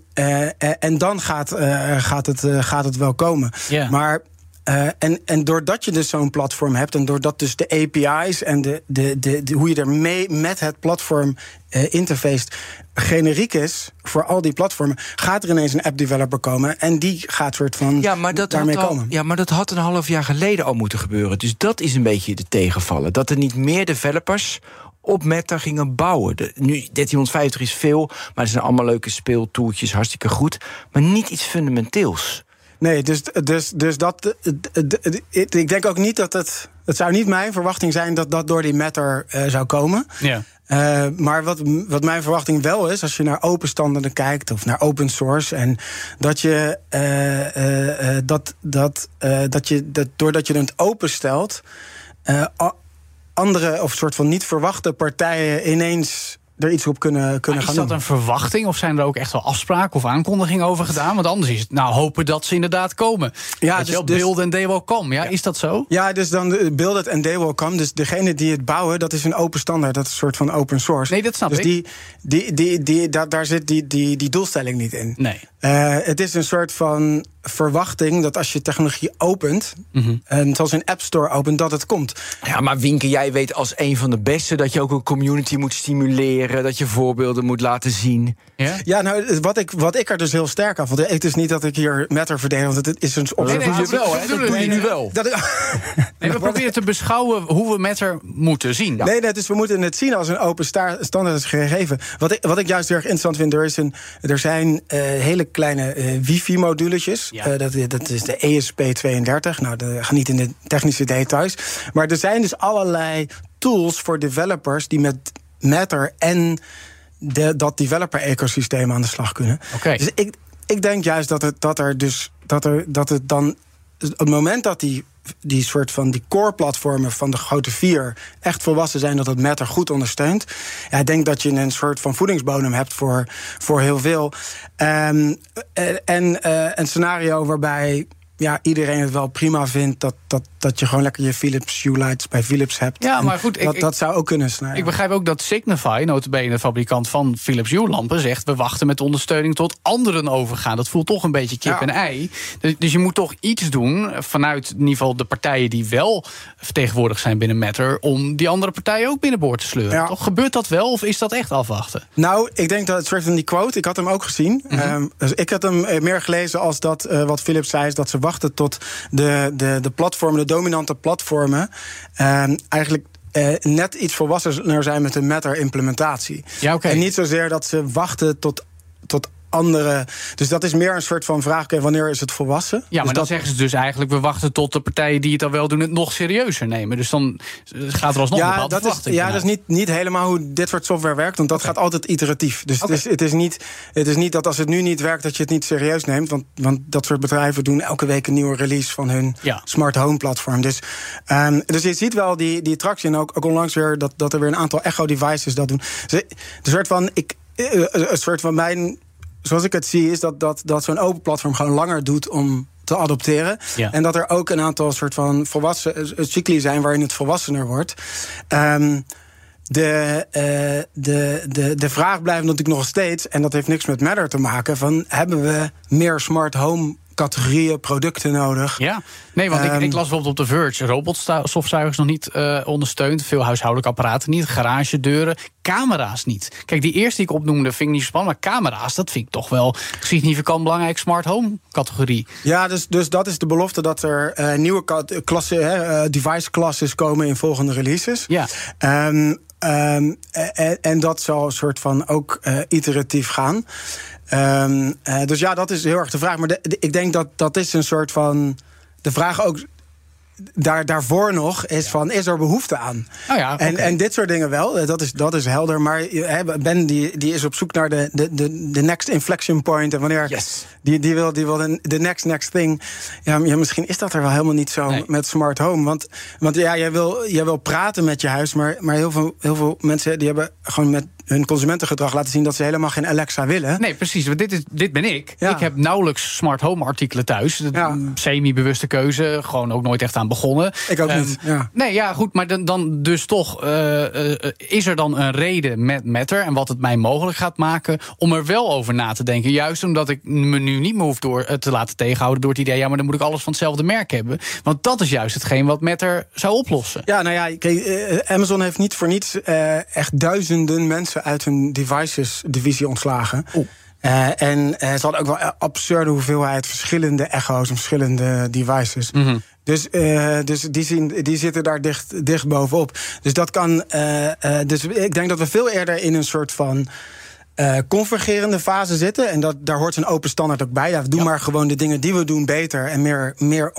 en dan gaat, gaat, het, gaat het wel komen. Ja. Maar uh, en, en doordat je dus zo'n platform hebt en doordat dus de API's en de, de, de, de hoe je ermee met het platform uh, interface generiek is voor al die platformen, gaat er ineens een app developer komen en die gaat soort van ja, maar dat daarmee al, komen. Ja, maar dat had een half jaar geleden al moeten gebeuren. Dus dat is een beetje de tegenvallen. Dat er niet meer developers op Meta gingen bouwen. De, nu, 1350 is veel, maar er zijn allemaal leuke speeltoeltjes, hartstikke goed. Maar niet iets fundamenteels. Nee, dus, dus, dus dat. Ik denk ook niet dat het. Het zou niet mijn verwachting zijn dat dat door die Matter uh, zou komen. Ja. Uh, maar wat, wat mijn verwachting wel is, als je naar open standaarden kijkt of naar open source, en dat je uh, dat, dat, dat je dat doordat je het openstelt, andere of soort van niet verwachte partijen ineens er iets op kunnen, kunnen maar gaan is dat een verwachting of zijn er ook echt wel afspraken of aankondigingen over gedaan? Want anders is het nou hopen dat ze inderdaad komen. Ja, dat dus, dus, build en they will come. Ja, ja, is dat zo? Ja, dus dan build it and they will come. Dus degene die het bouwen, dat is een open standaard. Dat is een soort van open source. Nee, dat snap dus ik. Die, die, die, die, daar, daar zit die, die, die doelstelling niet in. Nee. Uh, het is een soort van verwachting dat als je technologie opent, mm -hmm. en zoals een App Store opent, dat het komt. Ja, maar Winke, jij weet als een van de beste dat je ook een community moet stimuleren, dat je voorbeelden moet laten zien. Ja, ja nou, wat ik, wat ik er dus heel sterk aan vond, het is niet dat ik hier Matter verdedig, want het is een nee, nee, je wel, hè? Dat doe je nu wel. Dat, nee, we proberen te beschouwen hoe we Matter moeten zien. Nee, nee, dus we moeten het zien als een open standaard gegeven. Wat ik, wat ik juist heel erg interessant vind, er, is een, er zijn uh, hele kleine uh, wifi-moduletjes. Ja. Uh, dat, dat is de ESP32. Nou, de, ga niet in de technische details. Maar er zijn dus allerlei tools voor developers die met Matter en de, dat developer-ecosysteem aan de slag kunnen. Okay. Dus ik, ik denk juist dat het, dat er dus dat, er, dat het dan. Het moment dat die die soort van die core-platformen van de grote vier echt volwassen zijn, dat het Matter goed ondersteunt. Ja, ik denk dat je een soort van voedingsbodem hebt voor, voor heel veel. Um, en uh, een scenario waarbij ja, iedereen het wel prima vindt dat, dat, dat je gewoon lekker je Philips Hue lights bij Philips hebt. Ja, maar goed, dat, ik, dat zou ook kunnen snijden. Ik begrijp ook dat Signify, notabene de fabrikant van Philips Hue lampen, zegt we wachten met ondersteuning tot anderen overgaan. Dat voelt toch een beetje kip Ja. en ei. Dus, dus je moet toch iets doen vanuit in ieder geval de partijen die wel vertegenwoordigd zijn binnen Matter, om die andere partijen ook binnenboord te sleuren. Ja. Toch gebeurt dat wel of is dat echt afwachten? Nou, ik denk dat het soort van die quote, ik had hem ook gezien. Mhm. Ehm, dus ik had hem eh, meer gelezen als dat eh, wat Philips zei, is dat ze wachten tot de, de, de platformen, de dominante platformen, ehm, eigenlijk eh, net iets volwassener zijn met de Matter-implementatie. Ja. En niet zozeer dat ze wachten tot, tot andere. Dus dat is meer een soort van vraag: wanneer is het volwassen? Ja, maar dus dan zeggen ze dus eigenlijk... we wachten tot de partijen die het dan wel doen... het nog serieuzer nemen. Dus dan gaat er alsnog een ja, bepaalde dat is, ja, dat is niet, niet helemaal hoe dit soort software werkt. Want dat gaat altijd iteratief. Dus het, is, het, is niet, het is niet dat als het nu niet werkt, dat je het niet serieus neemt. Want, want dat soort bedrijven doen elke week een nieuwe release van hun Ja. smart home platform. Dus, ehm, dus je ziet wel die, die tractie. En ook, ook onlangs weer dat, dat er weer een aantal echo devices dat doen. Dus een soort van. Ik, eh, een soort van mijn. Zoals ik het zie, is dat, dat, dat zo'n open platform gewoon langer doet om te adopteren. Ja. En dat er ook een aantal soort van volwassen eh, cycli zijn waarin het volwassener wordt. Ehm, de, eh, de, de, de vraag blijft natuurlijk nog steeds, en dat heeft niks met Matter te maken, van hebben we meer smart home categorieën, producten nodig? Ja, nee, want ik, Ehm, ik las bijvoorbeeld op de Verge... robotstofzuigers nog niet eh, ondersteund. Veel huishoudelijke apparaten niet. Garagedeuren, camera's niet. Kijk, die eerste die ik opnoemde vind ik niet spannend... maar camera's, dat vind ik toch wel significant belangrijk... smart home categorie. Ja, dus, dus dat is de belofte dat er eh, nieuwe hè, eh, device classes komen in volgende releases. Ja. Ehm, ehm, en, en dat zal een soort van ook eh, iteratief gaan. Ehm, eh, dus ja, dat is heel erg de vraag. Maar ik denk dat dat is een soort van. De vraag ook daar, daarvoor nog is van, is er behoefte aan? Nou ja, en, en dit soort dingen wel, dat is, dat is helder. Maar Ben die, die is op zoek naar de, de, de, de next inflection point. En wanneer Yes. die, die wil, die wil de, de next next thing. Ja, ja, misschien is dat er wel helemaal niet zo Nee. met smart home. Want, want ja, jij wil, jij wil praten met je huis. Maar, maar heel, veel, heel veel mensen die hebben gewoon met hun consumentengedrag laten zien dat ze helemaal geen Alexa willen. Nee, precies. Want dit, is, dit ben ik. Ja. Ik heb nauwelijks smart home artikelen thuis. Ja. Semi-bewuste keuze. Gewoon ook nooit echt aan begonnen. Ik ook Ehm, niet, ja. Nee, ja, goed. Maar dan, dan dus toch, eh, eh, is er dan een reden met Matter... en wat het mij mogelijk gaat maken om er wel over na te denken. Juist omdat ik me nu niet meer hoef door, eh, te laten tegenhouden... door het idee, ja, maar dan moet ik alles van hetzelfde merk hebben. Want dat is juist hetgeen wat Matter zou oplossen. Ja, nou ja, Amazon heeft niet voor niets echt duizenden mensen uit hun devices-divisie ontslagen. Eh, en eh, ze hadden ook wel een absurde hoeveelheid verschillende echo's en verschillende devices. Dus, eh, dus die, zien, die zitten daar dicht, dicht bovenop. Dus dat kan. dus ik denk dat we veel eerder in een soort van. convergerende fase zitten. En dat, daar hoort een open standaard ook bij. Ja, doe maar gewoon de dingen die we doen beter en meer, meer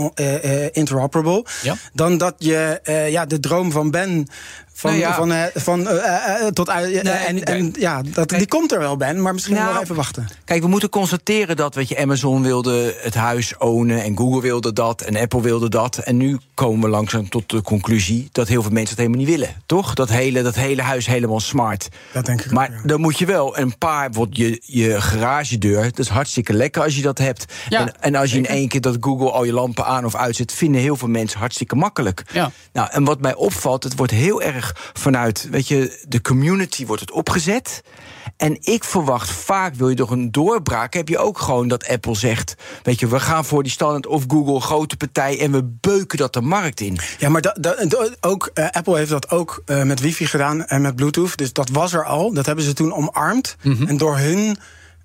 interoperable. Ja. Dan dat je ja, de droom van Ben. Van, Nou ja. van, eh, van eh, eh, tot uit. en, en ja, dat, die komt er wel, Ben, maar misschien Nou, wel even wachten. Kijk, we moeten constateren dat weet je, Amazon wilde het huis ownen en Google wilde dat en Apple wilde dat. En nu komen we langzaam tot de conclusie dat heel veel mensen het helemaal niet willen. Toch? Dat hele, dat hele huis helemaal smart. Dat denk ik ook, Maar ja. dan moet je wel een paar, bijvoorbeeld je, je garagedeur. Dat is hartstikke lekker als je dat hebt. Ja, en, en als je in één keer dat Google al je lampen aan of uitzet, vinden heel veel mensen hartstikke makkelijk. Ja. Nou, en wat mij opvalt, het wordt heel erg vanuit, weet je, de community wordt het opgezet. En ik verwacht vaak, wil je toch een doorbraak, heb je ook gewoon dat Apple zegt, weet je, we gaan voor die standaard of Google, grote partij, en we beuken dat de markt in. Ja, maar dat- ook, eh, Apple heeft dat ook eh, met wifi gedaan en met Bluetooth. Dus dat was er al. Dat hebben ze toen omarmd. En door hun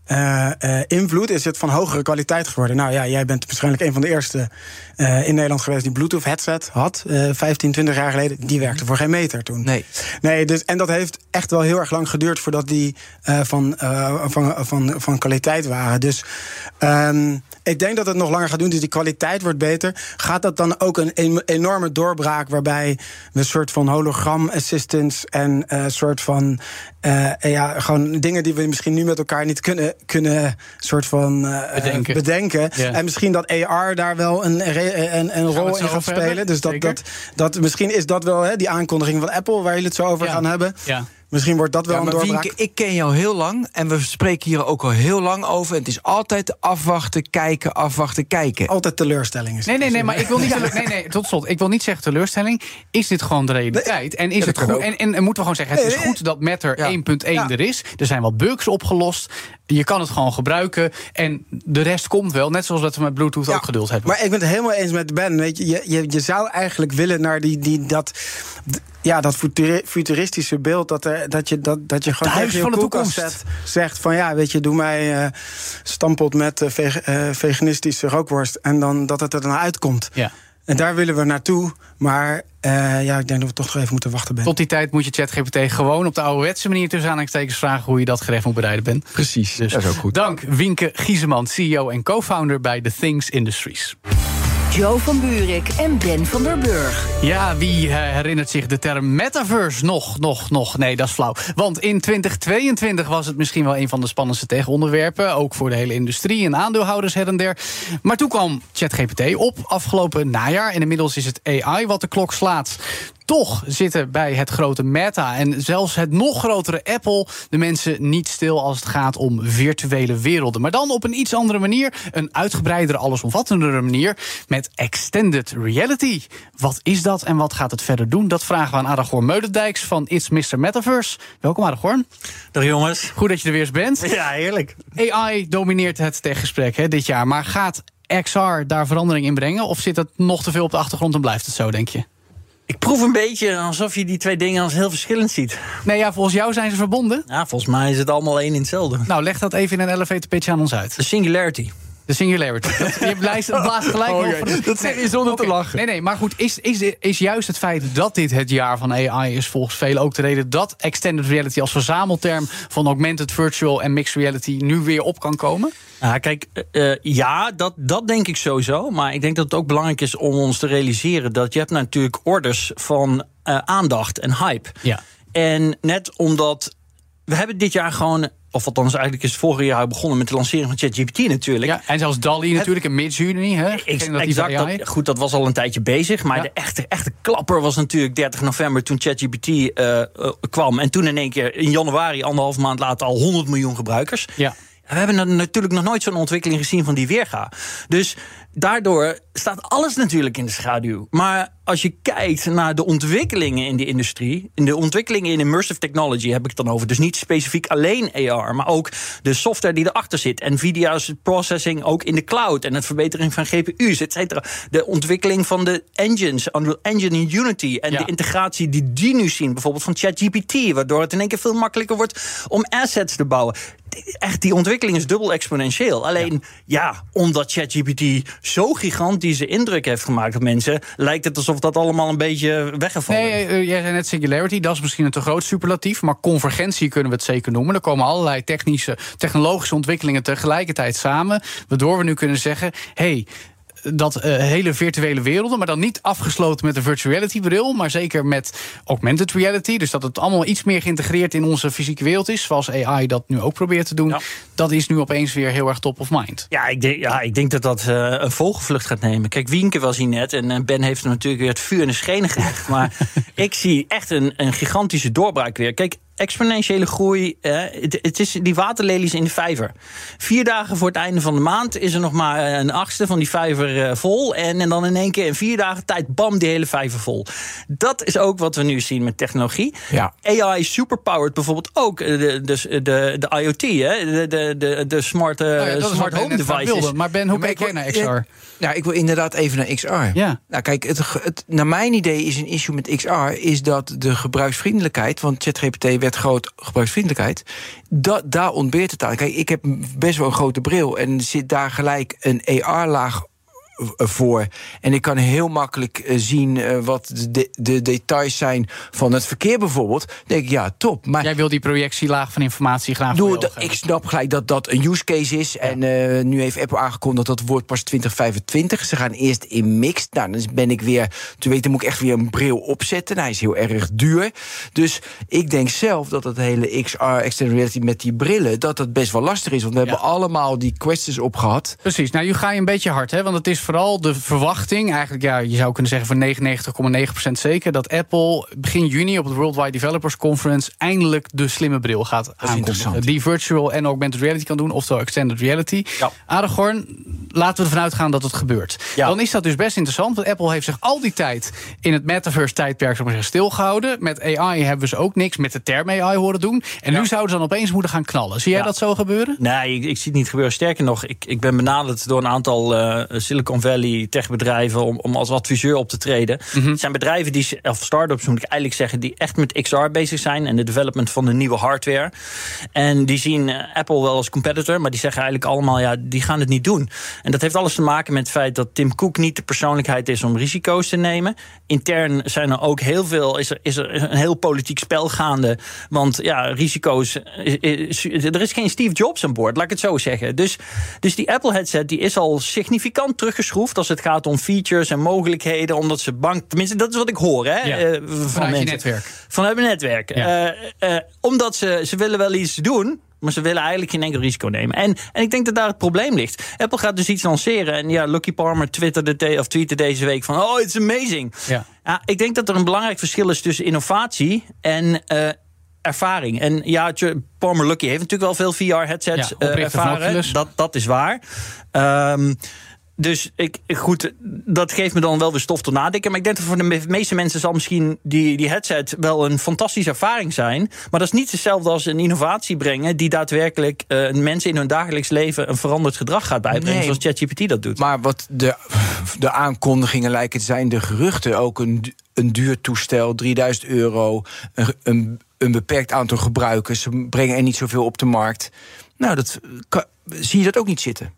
eh, invloed is het van hogere kwaliteit geworden. Nou ja, jij bent waarschijnlijk een van de eerste eh, in Nederland geweest die Bluetooth headset had. eh 15, 20 jaar geleden. Die werkte voor geen meter toen. Nee. Nee, dus, en dat heeft echt wel heel erg lang geduurd voordat die van, van, van, van kwaliteit waren. Dus ehm, ik denk dat het nog langer gaat doen. Dus die kwaliteit wordt beter. Gaat dat dan ook een en- enorme doorbraak waarbij we een soort van hologram assistants en een soort van ja, gewoon dingen die we misschien nu met elkaar niet kunnen, kunnen soort van eh, Bedenken. bedenken. Ja. En misschien dat AR daar wel een, re- een, een rol in gaat hebben? spelen. Dus dat, Zeker. dat, dat misschien is dat wel hè, die aankondiging van Apple waar jullie het zo over Ja. gaan hebben. Ja. Misschien wordt dat wel Ja, een maar doorbraak. Wienke, ik ken jou heel lang en we spreken hier ook al heel lang over. Het is altijd afwachten, kijken, afwachten, kijken. Altijd teleurstelling is. Nee, het nee, nee, maar ik wil niet. tele- Nee, nee, tot slot. Ik wil niet zeggen teleurstelling. Is dit gewoon de realiteit? En is het goed? En, en, en moeten we gewoon zeggen: het is goed dat Matter Ja. 1.1 Ja. er is. Er zijn wat bugs opgelost. Je kan het gewoon gebruiken. En de rest komt wel. Net zoals dat we met Bluetooth Ja, ook geduld hebben. Maar ik ben het helemaal eens met Ben. Weet je, je, je, je zou eigenlijk willen naar die, die, dat, ja, dat futuri- futuristische beeld. Dat, er, dat, je, dat, dat je gewoon Het huis tegen je van de koelkast toekomst. zet, zegt van ja, weet je, doe mij eh stampot met eh, veg- eh, veganistische rookworst. En dan dat het er dan uitkomt. ja. En daar willen we naartoe. Maar uh, ja, ik denk dat we toch nog even moeten wachten. Ben. Tot die tijd moet je ChatGPT gewoon op de ouderwetse manier tussen aanhalingstekens vragen hoe je dat gerecht moet bereiden bent. Precies, dus dat is ook goed. Dank Wienke Gieseman, CEO en co-founder bij The Things Industries. Joe van Buurik en Ben van der Burg. Ja, wie uh, herinnert zich de term metaverse nog, nog, nog? Nee, dat is flauw. Want in 2022 was het misschien wel een van de spannendste tegenonderwerpen. Ook voor de hele industrie en aandeelhouders her en der. Maar toen kwam ChatGPT op afgelopen najaar. En inmiddels is het AI wat de klok slaat toch zitten bij het grote Meta en zelfs het nog grotere Apple de mensen niet stil als het gaat om virtuele werelden. Maar dan op een iets andere manier, een uitgebreidere, allesomvattendere manier met extended reality. Wat is dat en wat gaat het verder doen? Dat vragen we aan Aragorn Meudendijks van It's Mr. Metaverse. Welkom Aragorn. Dag jongens. Goed dat je er weer eens bent. Ja, heerlijk. AI domineert het techgesprek hè, dit jaar, maar gaat XR daar verandering in brengen? Of zit het nog te veel op de achtergrond en blijft het zo, denk je? Ik proef een beetje alsof je die twee dingen als heel verschillend ziet. Nee, ja, volgens jou zijn ze verbonden? Ja, volgens mij is het allemaal één in hetzelfde. Nou, leg dat even in een elevator pitch aan ons uit. De singularity. De singularity. Dat, je blaast, blaast gelijk oh, over. Dat zeg je zonder okay. te lachen. Nee, nee, maar goed, is, is, is juist het feit dat dit het jaar van AI is... volgens velen ook de reden dat extended reality als verzamelterm... van augmented virtual en mixed reality nu weer op kan komen? Nou, kijk, uh, ja, dat, dat denk ik sowieso. Maar ik denk dat het ook belangrijk is om ons te realiseren... dat je hebt natuurlijk orders van uh, aandacht en hype. Ja. En net omdat... We hebben dit jaar gewoon of althans, eigenlijk is het vorige jaar begonnen met de lancering van ChatGPT natuurlijk. Ja, en zelfs DALI natuurlijk in mid-juni. Hè? Exact, dat, goed, dat was al een tijdje bezig. Maar Ja. de echte, echte klapper was natuurlijk 30 november toen ChatGPT eh, eh, kwam. En toen in één keer in januari, anderhalf maand later, al 100 miljoen gebruikers. Ja. We hebben natuurlijk nog nooit zo'n ontwikkeling gezien van die weerga. Dus daardoor staat alles natuurlijk in de schaduw. Maar als je kijkt naar de ontwikkelingen in de industrie, in de ontwikkelingen in immersive technology heb ik het dan over. Dus niet specifiek alleen AR, maar ook de software die erachter zit. Nvidia's processing ook in de cloud en het verbetering van GPU's, et cetera. De ontwikkeling van de engines, Unreal Engine in Unity en Ja. de integratie die die nu zien, bijvoorbeeld van ChatGPT, waardoor het in één keer veel makkelijker wordt om assets te bouwen. Echt, die ontwikkeling is dubbel exponentieel. Alleen, ja, omdat ChatGPT zo gigantische indruk heeft gemaakt op mensen, lijkt het alsof dat allemaal een beetje weggevallen Nee, is. eh, jij zei net singularity, dat is misschien een te groot superlatief. Maar convergentie kunnen we het zeker noemen. Er komen allerlei technische, technologische ontwikkelingen tegelijkertijd samen. Waardoor we nu kunnen zeggen: hey, dat eh, hele virtuele werelden, maar dan niet afgesloten met een virtual reality bril, maar zeker met augmented reality. Dus dat het allemaal iets meer geïntegreerd in onze fysieke wereld is, zoals AI dat nu ook probeert te doen. Ja. Dat is nu opeens weer heel erg top of mind. Ja, ik denk, ja, ik denk dat dat eh, een vogelvlucht gaat nemen. Kijk, Wienke was hier net en eh, Ben heeft hem natuurlijk weer het vuur in de schenen gelegd. Maar ik zie echt een, een gigantische doorbraak weer. Kijk, exponentiële groei. eh, het, het is die waterlelies in de vijver. Vier dagen voor het einde van de maand is er nog maar eh, een achtste van die vijver eh, vol. En, en dan in één keer in vier dagen tijd, bam, die hele vijver vol. Dat is ook wat we nu zien met technologie. Ja. AI superpowered bijvoorbeeld ook eh, de, de, de, de IoT, hè? De, de, de, de smart, Nou ja, smart home devices. wilde. Maar Ben, hoe Ja, kijk jij naar XR? Nou, ik wil inderdaad even naar XR. Ja. Nou, kijk, het, naar mijn idee is een issue met XR... is dat de gebruiksvriendelijkheid... want ChatGPT werd groot gebruiksvriendelijkheid... Da, daar ontbeert het aan. Kijk, ik heb best wel een grote bril... en zit daar gelijk een AR-laag voor. En ik kan heel makkelijk eh, zien eh, wat de, de details zijn van het verkeer bijvoorbeeld. Dan denk ik, ja, top. Maar Jij wil die projectielaag van informatie graag Doe, dat- ik snap gelijk dat dat een use case is. En eh, nu heeft Apple aangekondigd dat het wordt pas 2025. Ze gaan eerst in mixed. Nou, dan ben ik weer. Toen weet ik, moet ik echt weer een bril opzetten. Nou, hij is heel erg duur. Dus ik denk zelf dat het hele XR, extended reality met die brillen, dat dat best wel lastig is. Want we Ja. hebben allemaal die questions opgehad. Precies, nou, nu ga je een beetje hard, hè? Want het is vooral de verwachting, eigenlijk, ja, je zou kunnen zeggen voor 99,9% zeker, dat Apple begin juni op het Worldwide Developers Conference eindelijk de slimme bril gaat aankondigen. Die virtual en augmented reality kan doen, oftewel extended reality. Ja. Aragorn, laten we ervan uitgaan dat het gebeurt. Ja. Dan is dat dus best interessant, want Apple heeft zich al die tijd in het metaverse-tijdperk zeg maar, stilgehouden. Met AI hebben ze ook niks met de term AI horen doen. En nu zouden ze dan opeens moeten gaan knallen. Zie jij Ja. dat zo gebeuren? Nee, ik, ik zie het niet gebeuren. Sterker nog, ik, ik ben benaderd door een aantal eh, Silicon Valley techbedrijven om, om als adviseur op te treden. Mhm. Het zijn bedrijven die, of start-ups moet ik eigenlijk zeggen, die echt met XR bezig zijn en de development van de nieuwe hardware. En die zien eh, Apple wel als competitor, maar die zeggen eigenlijk allemaal, ja, die gaan het niet doen. En dat heeft alles te maken met het feit dat Tim Cook niet de persoonlijkheid is om risico's te nemen. Intern zijn er ook heel veel, is er, is er een heel politiek spel gaande. Want ja, risico's. is- is- Er is geen Steve Jobs aan boord, laat ik het zo zeggen. Dus, dus die Apple headset die is al significant teruggeschroefd als het gaat om features en mogelijkheden. Omdat ze bang. Tenminste, dat is wat ik hoor, hè? Ja, eh, van vanuit je mensen. netwerk. Vanuit mijn netwerk. Ja. Eh, eh, omdat ze, ze willen wel iets doen. Maar ze willen eigenlijk geen enkel risico nemen. En, en ik denk dat daar het probleem ligt. Apple gaat dus iets lanceren. En ja, Lucky Palmer twitterde de, of tweette deze week van... Oh, it's amazing. Ja. Ja, ik denk dat er een belangrijk verschil is tussen innovatie en eh, ervaring. En ja, Palmer Lucky heeft natuurlijk wel veel VR-headsets Ja, van ervaren. Dat, dat is waar. Ehm, dus ik, goed, dat geeft me dan wel weer stof tot nadenken. Maar ik denk dat voor de me- meeste mensen zal misschien die, die headset wel een fantastische ervaring zijn. Maar dat is niet hetzelfde als een innovatie brengen die daadwerkelijk eh, mensen in hun dagelijks leven een veranderd gedrag gaat bijbrengen. Nee. Zoals ChatGPT dat doet. Maar wat de, de aankondigingen lijken te zijn, de geruchten, ook een, een duur toestel, 3000 euro, een, een, een beperkt aantal gebruikers, ze brengen er niet zoveel op de markt. Nou, dat, kan- zie je dat ook niet zitten?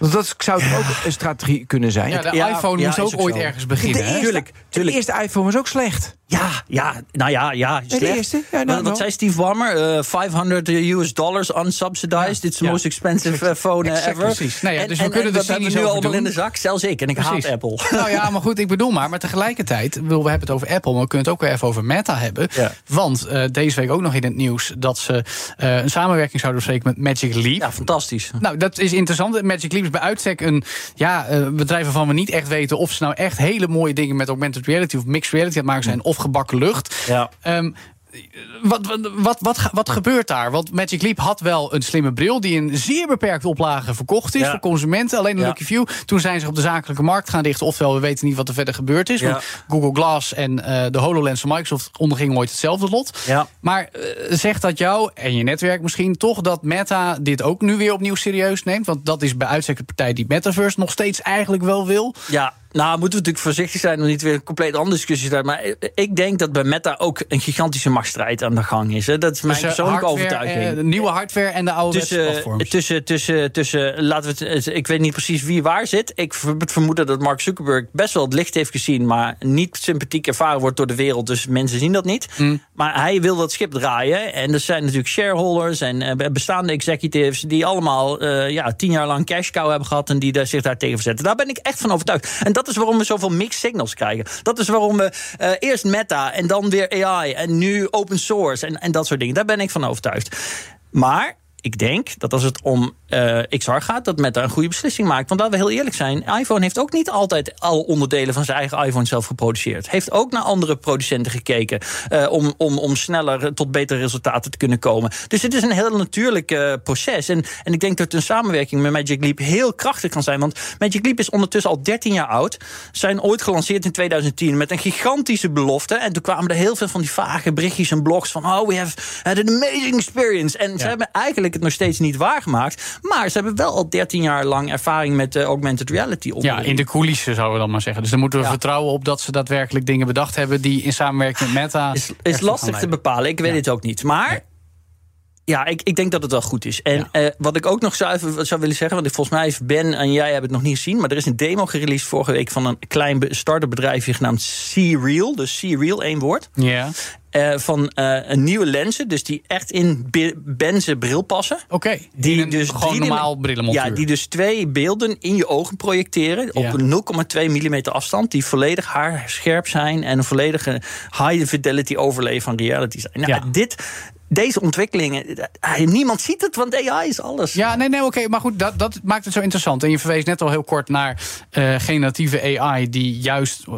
Want dat zou ook een strategie kunnen zijn. Ja, de Ja, iPhone ja, moest ook ook ooit zo. ergens beginnen. de, hè? eerste, Tuurlijk, tuurlijk. de eerste iPhone was ook slecht. Ja, ja, nou ja, ja. de slecht. eerste? Ja, nou, wat, zei Steve? Eh 500 US dollars unsubsidized. It's the Ja. most expensive eh, phone eh, Exact, ever. precies. Nou ja, En- dus we en- kunnen en er dat hebben we nu allemaal doen. in de zak. Zelfs ik. En ik Precies. haat Apple. Nou ja, maar goed, ik bedoel maar. Maar tegelijkertijd, we hebben het over Apple, maar we kunnen het ook weer even over Meta hebben. Ja. Want eh, deze week ook nog in het nieuws dat ze een samenwerking zouden bespreken met Magic Leap. Ja, fantastisch. Nou, dat is interessant. Magic Leap is bij uitstek een ja, bedrijf waarvan we niet echt weten of ze nou echt hele mooie dingen met augmented reality of mixed reality aan het maken zijn of gebakken lucht. Ja. Ehm, wat, wat, wat, wat, gebeurt daar? Want Magic Leap had wel een slimme bril die in zeer beperkte oplage verkocht is Ja. voor consumenten. Alleen een Ja. Lucky View. Toen zijn ze op de zakelijke markt gaan richten. Oftewel, we weten niet wat er verder gebeurd is. Ja. Want Google Glass en eh, de HoloLens van Microsoft ondergingen ooit hetzelfde lot. Ja. Maar eh, zegt dat jou en je netwerk misschien toch dat Meta dit ook nu weer opnieuw serieus neemt? Want dat is bij uitstek de partij die Metaverse nog steeds eigenlijk wel wil. Ja, nou moeten we natuurlijk voorzichtig zijn om niet weer een compleet andere discussie te hebben. Maar ik- denk dat bij Meta ook een gigantische machtsstrijd aan de gang is. Hè. Dat is mijn persoonlijke hardware, overtuiging. de nieuwe hardware en de oude tussen, platforms. tussen, tussen, tussen, laten we het, ik weet niet precies wie waar zit. Ik ver- vermoed dat Mark Zuckerberg best wel het licht heeft gezien, maar niet sympathiek ervaren wordt door de wereld. Dus mensen zien dat niet. Mm. Maar hij wil dat schip draaien. En er zijn natuurlijk shareholders en eh, bestaande executives die allemaal eh, ja, tien jaar lang cash cow hebben gehad en die daar zich daar tegen verzetten. Daar ben ik echt van overtuigd. En dat is waarom we zoveel mixed signals krijgen. Dat is waarom we eh, eerst Meta en dan weer AI en nu open source en, en dat soort dingen. Daar ben ik van overtuigd. Maar ik denk dat als het om eh, XR gaat, dat Meta een goede beslissing maakt. Want laten we heel eerlijk zijn, iPhone heeft ook niet altijd alle onderdelen van zijn eigen iPhone zelf geproduceerd. Heeft ook naar andere producenten gekeken eh, om, om, om sneller tot betere resultaten te kunnen komen. Dus het is een heel natuurlijk eh, proces. En, en ik denk dat een samenwerking met Magic Leap heel krachtig kan zijn. Want Magic Leap is ondertussen al 13 jaar oud. Zijn ooit gelanceerd in 2010 met een gigantische belofte. En toen kwamen er heel veel van die vage berichtjes en blogs van... oh, we have had an amazing experience. En ze hebben eigenlijk het nog steeds niet waargemaakt. Maar ze hebben wel al 13 jaar lang ervaring met eh, augmented reality. Ja, in de coulissen zouden we dan maar zeggen. Dus dan moeten we Ja. vertrouwen op dat ze daadwerkelijk dingen bedacht hebben die in samenwerking met Meta. is, is lastig te bepalen. Ik weet het ook niet. Maar ja, ik, ik denk dat het wel goed is. En eh, wat ik ook nog zou, even zou willen zeggen... want ik- volgens mij heeft Ben en jij hebben het nog niet gezien... maar er is een demo gereleased vorige week... van een klein start-up bedrijfje genaamd C-Real. Dus C-Real, één woord. Ja, Eh, van eh, een nieuwe lenzen, dus die echt in bi- Ben zijn bril passen. oké. Die een dus gewoon normaal brillenmontuur. Ja, die dus twee beelden in je ogen projecteren. Op Ja. een 0,2 mm afstand. Die volledig haarscherp zijn. En een volledige high fidelity overlay van reality zijn. Nou, Ja. dit, deze ontwikkelingen. niemand ziet het, want AI is alles. Ja, nee, nee, oké. maar goed, dat, dat maakt het zo interessant. En je verwees net al heel kort naar eh, generatieve AI... die juist eh,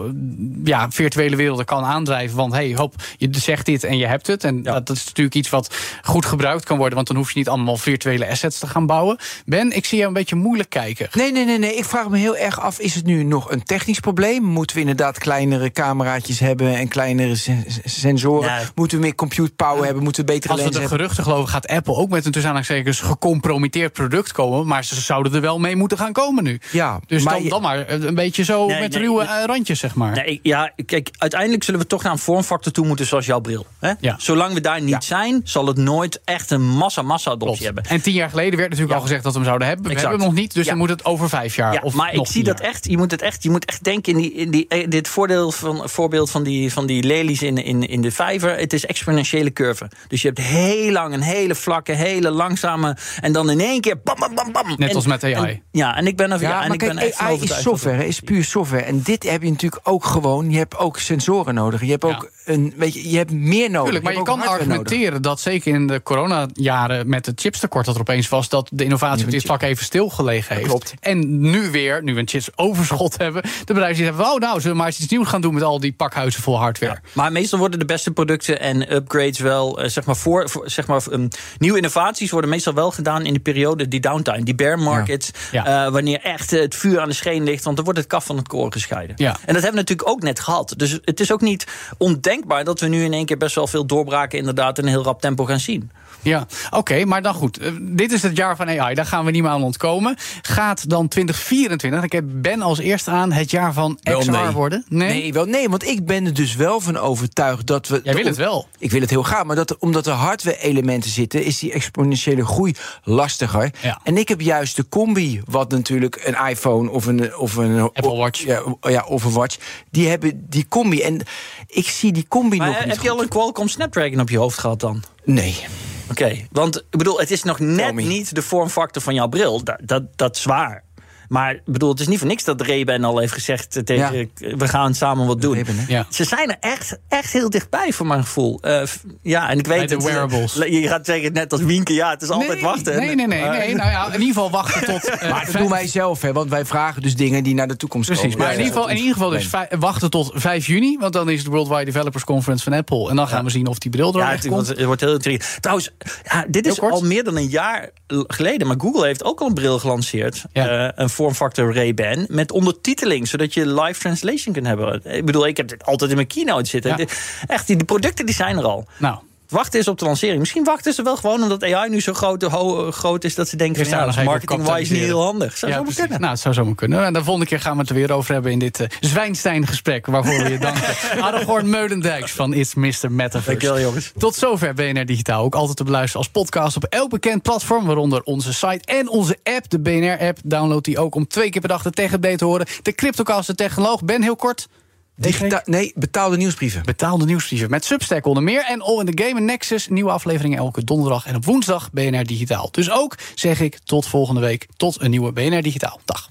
ja, virtuele werelden kan aandrijven. Want hey, hop, je zegt dit en je hebt het. En Ja. dat, dat is natuurlijk iets wat goed gebruikt kan worden... want dan hoef je niet allemaal virtuele assets te gaan bouwen. Ben, ik zie jou een beetje moeilijk kijken. Nee, nee, nee, nee. Ik vraag me heel erg af: is het nu nog een technisch probleem? Moeten we inderdaad kleinere cameraatjes hebben en kleinere sen- sensoren? Moeten we meer compute power hebben? Moeten we betere Als we lens de geruchten geloven, gaat Apple ook met een tussen gecompromitteerd product komen. Maar ze zouden er wel mee moeten gaan komen nu. Ja, Dus maar dan, dan maar een beetje zo Nee, met nee, ruwe nee. eh, randjes, zeg maar. Nee, ja, kijk, uiteindelijk zullen we toch naar een vormfactor toe moeten zoals jouw bril. Hè? Ja. Zolang we daar niet zijn, zal het nooit echt een massa-massa-adoptie hebben. En tien jaar geleden werd natuurlijk Ja. al gezegd dat we hem zouden hebben. We Exact. hebben hem nog niet, dus Ja. dan moet het over vijf jaar. Ja, of maar ik zie dat jaar. echt. Je moet het echt. Je moet echt denken in, die, in die, eh, dit voordeel van, voorbeeld van die, van die lelies in, in, in de vijver. Het is exponentiële curve. Dus je hebt heel lang een hele vlakke, hele langzame. En dan in één keer. Bam, bam, bam, bam. Net En- als met AI. en- ja, en ik ben er. Ja, Ja, en maar ik ben echt AI is software, is puur software. En dit heb je natuurlijk ook gewoon. Je hebt ook sensoren nodig. Je hebt ook een, weet je, je hebt meer nodig. Tuurlijk, maar je kan nodig. argumenteren dat zeker in de coronajaren met het chipstekort dat er opeens was, dat de innovatie op dit vlak even stilgelegen heeft. Klopt. En nu weer, nu we een chipsoverschot hebben, de bedrijven die hebben, oh nou, zullen we maar eens iets nieuws gaan doen met al die pakhuizen vol hardware. Maar meestal worden de beste producten en upgrades wel, eh, zeg maar, voor, voor- zeg maar um, nieuwe innovaties worden meestal wel gedaan in de periode, die downtime, die bear markets, Ja. eh, wanneer echt eh, het vuur aan de scheen ligt, want dan wordt het kaf van het koren gescheiden. Ja. En dat hebben we natuurlijk ook net gehad. Dus het is ook niet ondenkbaar dat we nu in één keer best wel veel doorbraken inderdaad in een heel rap tempo gaan zien. Ja, oké, maar dan goed. Eh, dit is het jaar van AI, daar gaan we niet meer aan ontkomen. Gaat dan 2024, ik heb Ben als eerste aan, het jaar van Wel XR nee. worden? Nee? wel, nee, want ik ben er dus wel van overtuigd dat we. Jij wil het wel. Ik wil het heel graag, maar dat, er- omdat er hardware-elementen zitten, is die exponentiële groei lastiger. Ja. En ik heb juist de combi, wat natuurlijk een iPhone of een, of een Apple Watch. Ja, ja, of een watch. Die hebben die combi. En ik zie die combi Maar nog eh, niet. heb je al een Qualcomm Snapdragon op je hoofd gehad dan? Nee. Oké, want ik bedoel, het is nog net niet de vormfactor van jouw bril. Dat, dat, dat is waar. Maar ik bedoel, het is niet voor niks dat Ray-Ban al heeft gezegd eh, tegen Ja. we gaan samen wat doen. Ja. Ze zijn er echt, echt heel dichtbij voor mijn gevoel. Eh, ja, en ik weet Bij de het, eh, wearables. Je gaat zeggen net als Wienke, ja, het is altijd nee, wachten. Nee, nee, nee, nee. Nou ja, in ieder geval wachten tot. eh, Maar dat doen wij zelf, hè, want wij vragen dus dingen die naar de toekomst Precies, komen. maar in ieder geval, in ieder geval dus wachten tot 5 juni. Want dan is het Worldwide Developers Conference van Apple. En dan gaan we zien of die bril er Ja, komt. wordt, het wordt heel intrigerend. Trouwens, ja, dit is al meer dan een jaar geleden. Maar Google heeft ook al een bril gelanceerd. Ja. eh, een vormfactor Ray-Ban. Met ondertiteling, zodat je live translation kunt hebben. Ik bedoel, ik heb dit altijd in mijn keynote zitten. Ja. Echt, die, die producten die zijn er al. Nou, Wachten is op de lancering. Misschien wachten ze wel gewoon omdat AI nu zo groot, ho- groot is... dat ze denken, van, ja, dat is marketing-wise niet heel handig. Zou ja, zo kunnen. Nou, het zou zomaar kunnen. En de volgende keer gaan we het er weer over hebben in dit eh Zwijnstein-gesprek. Waarvoor we je danken. Aragorn Meulendijks van It's Mr. Metaverse. Dankjewel, jongens. Tot zover BNR Digitaal. Ook altijd te beluisteren als podcast op elk bekend platform. Waaronder onze site en onze app, de BNR-app. Download die ook om twee keer per dag de tech-update te horen. De Cryptocast, de technoloog. Ben, heel kort. Digita nee, betaalde nieuwsbrieven. Betaalde nieuwsbrieven met Substack onder meer. En All in the Game en Nexus. Nieuwe afleveringen elke donderdag en op woensdag BNR Digitaal. Dus ook zeg ik tot volgende week. Tot een nieuwe BNR Digitaal. Dag.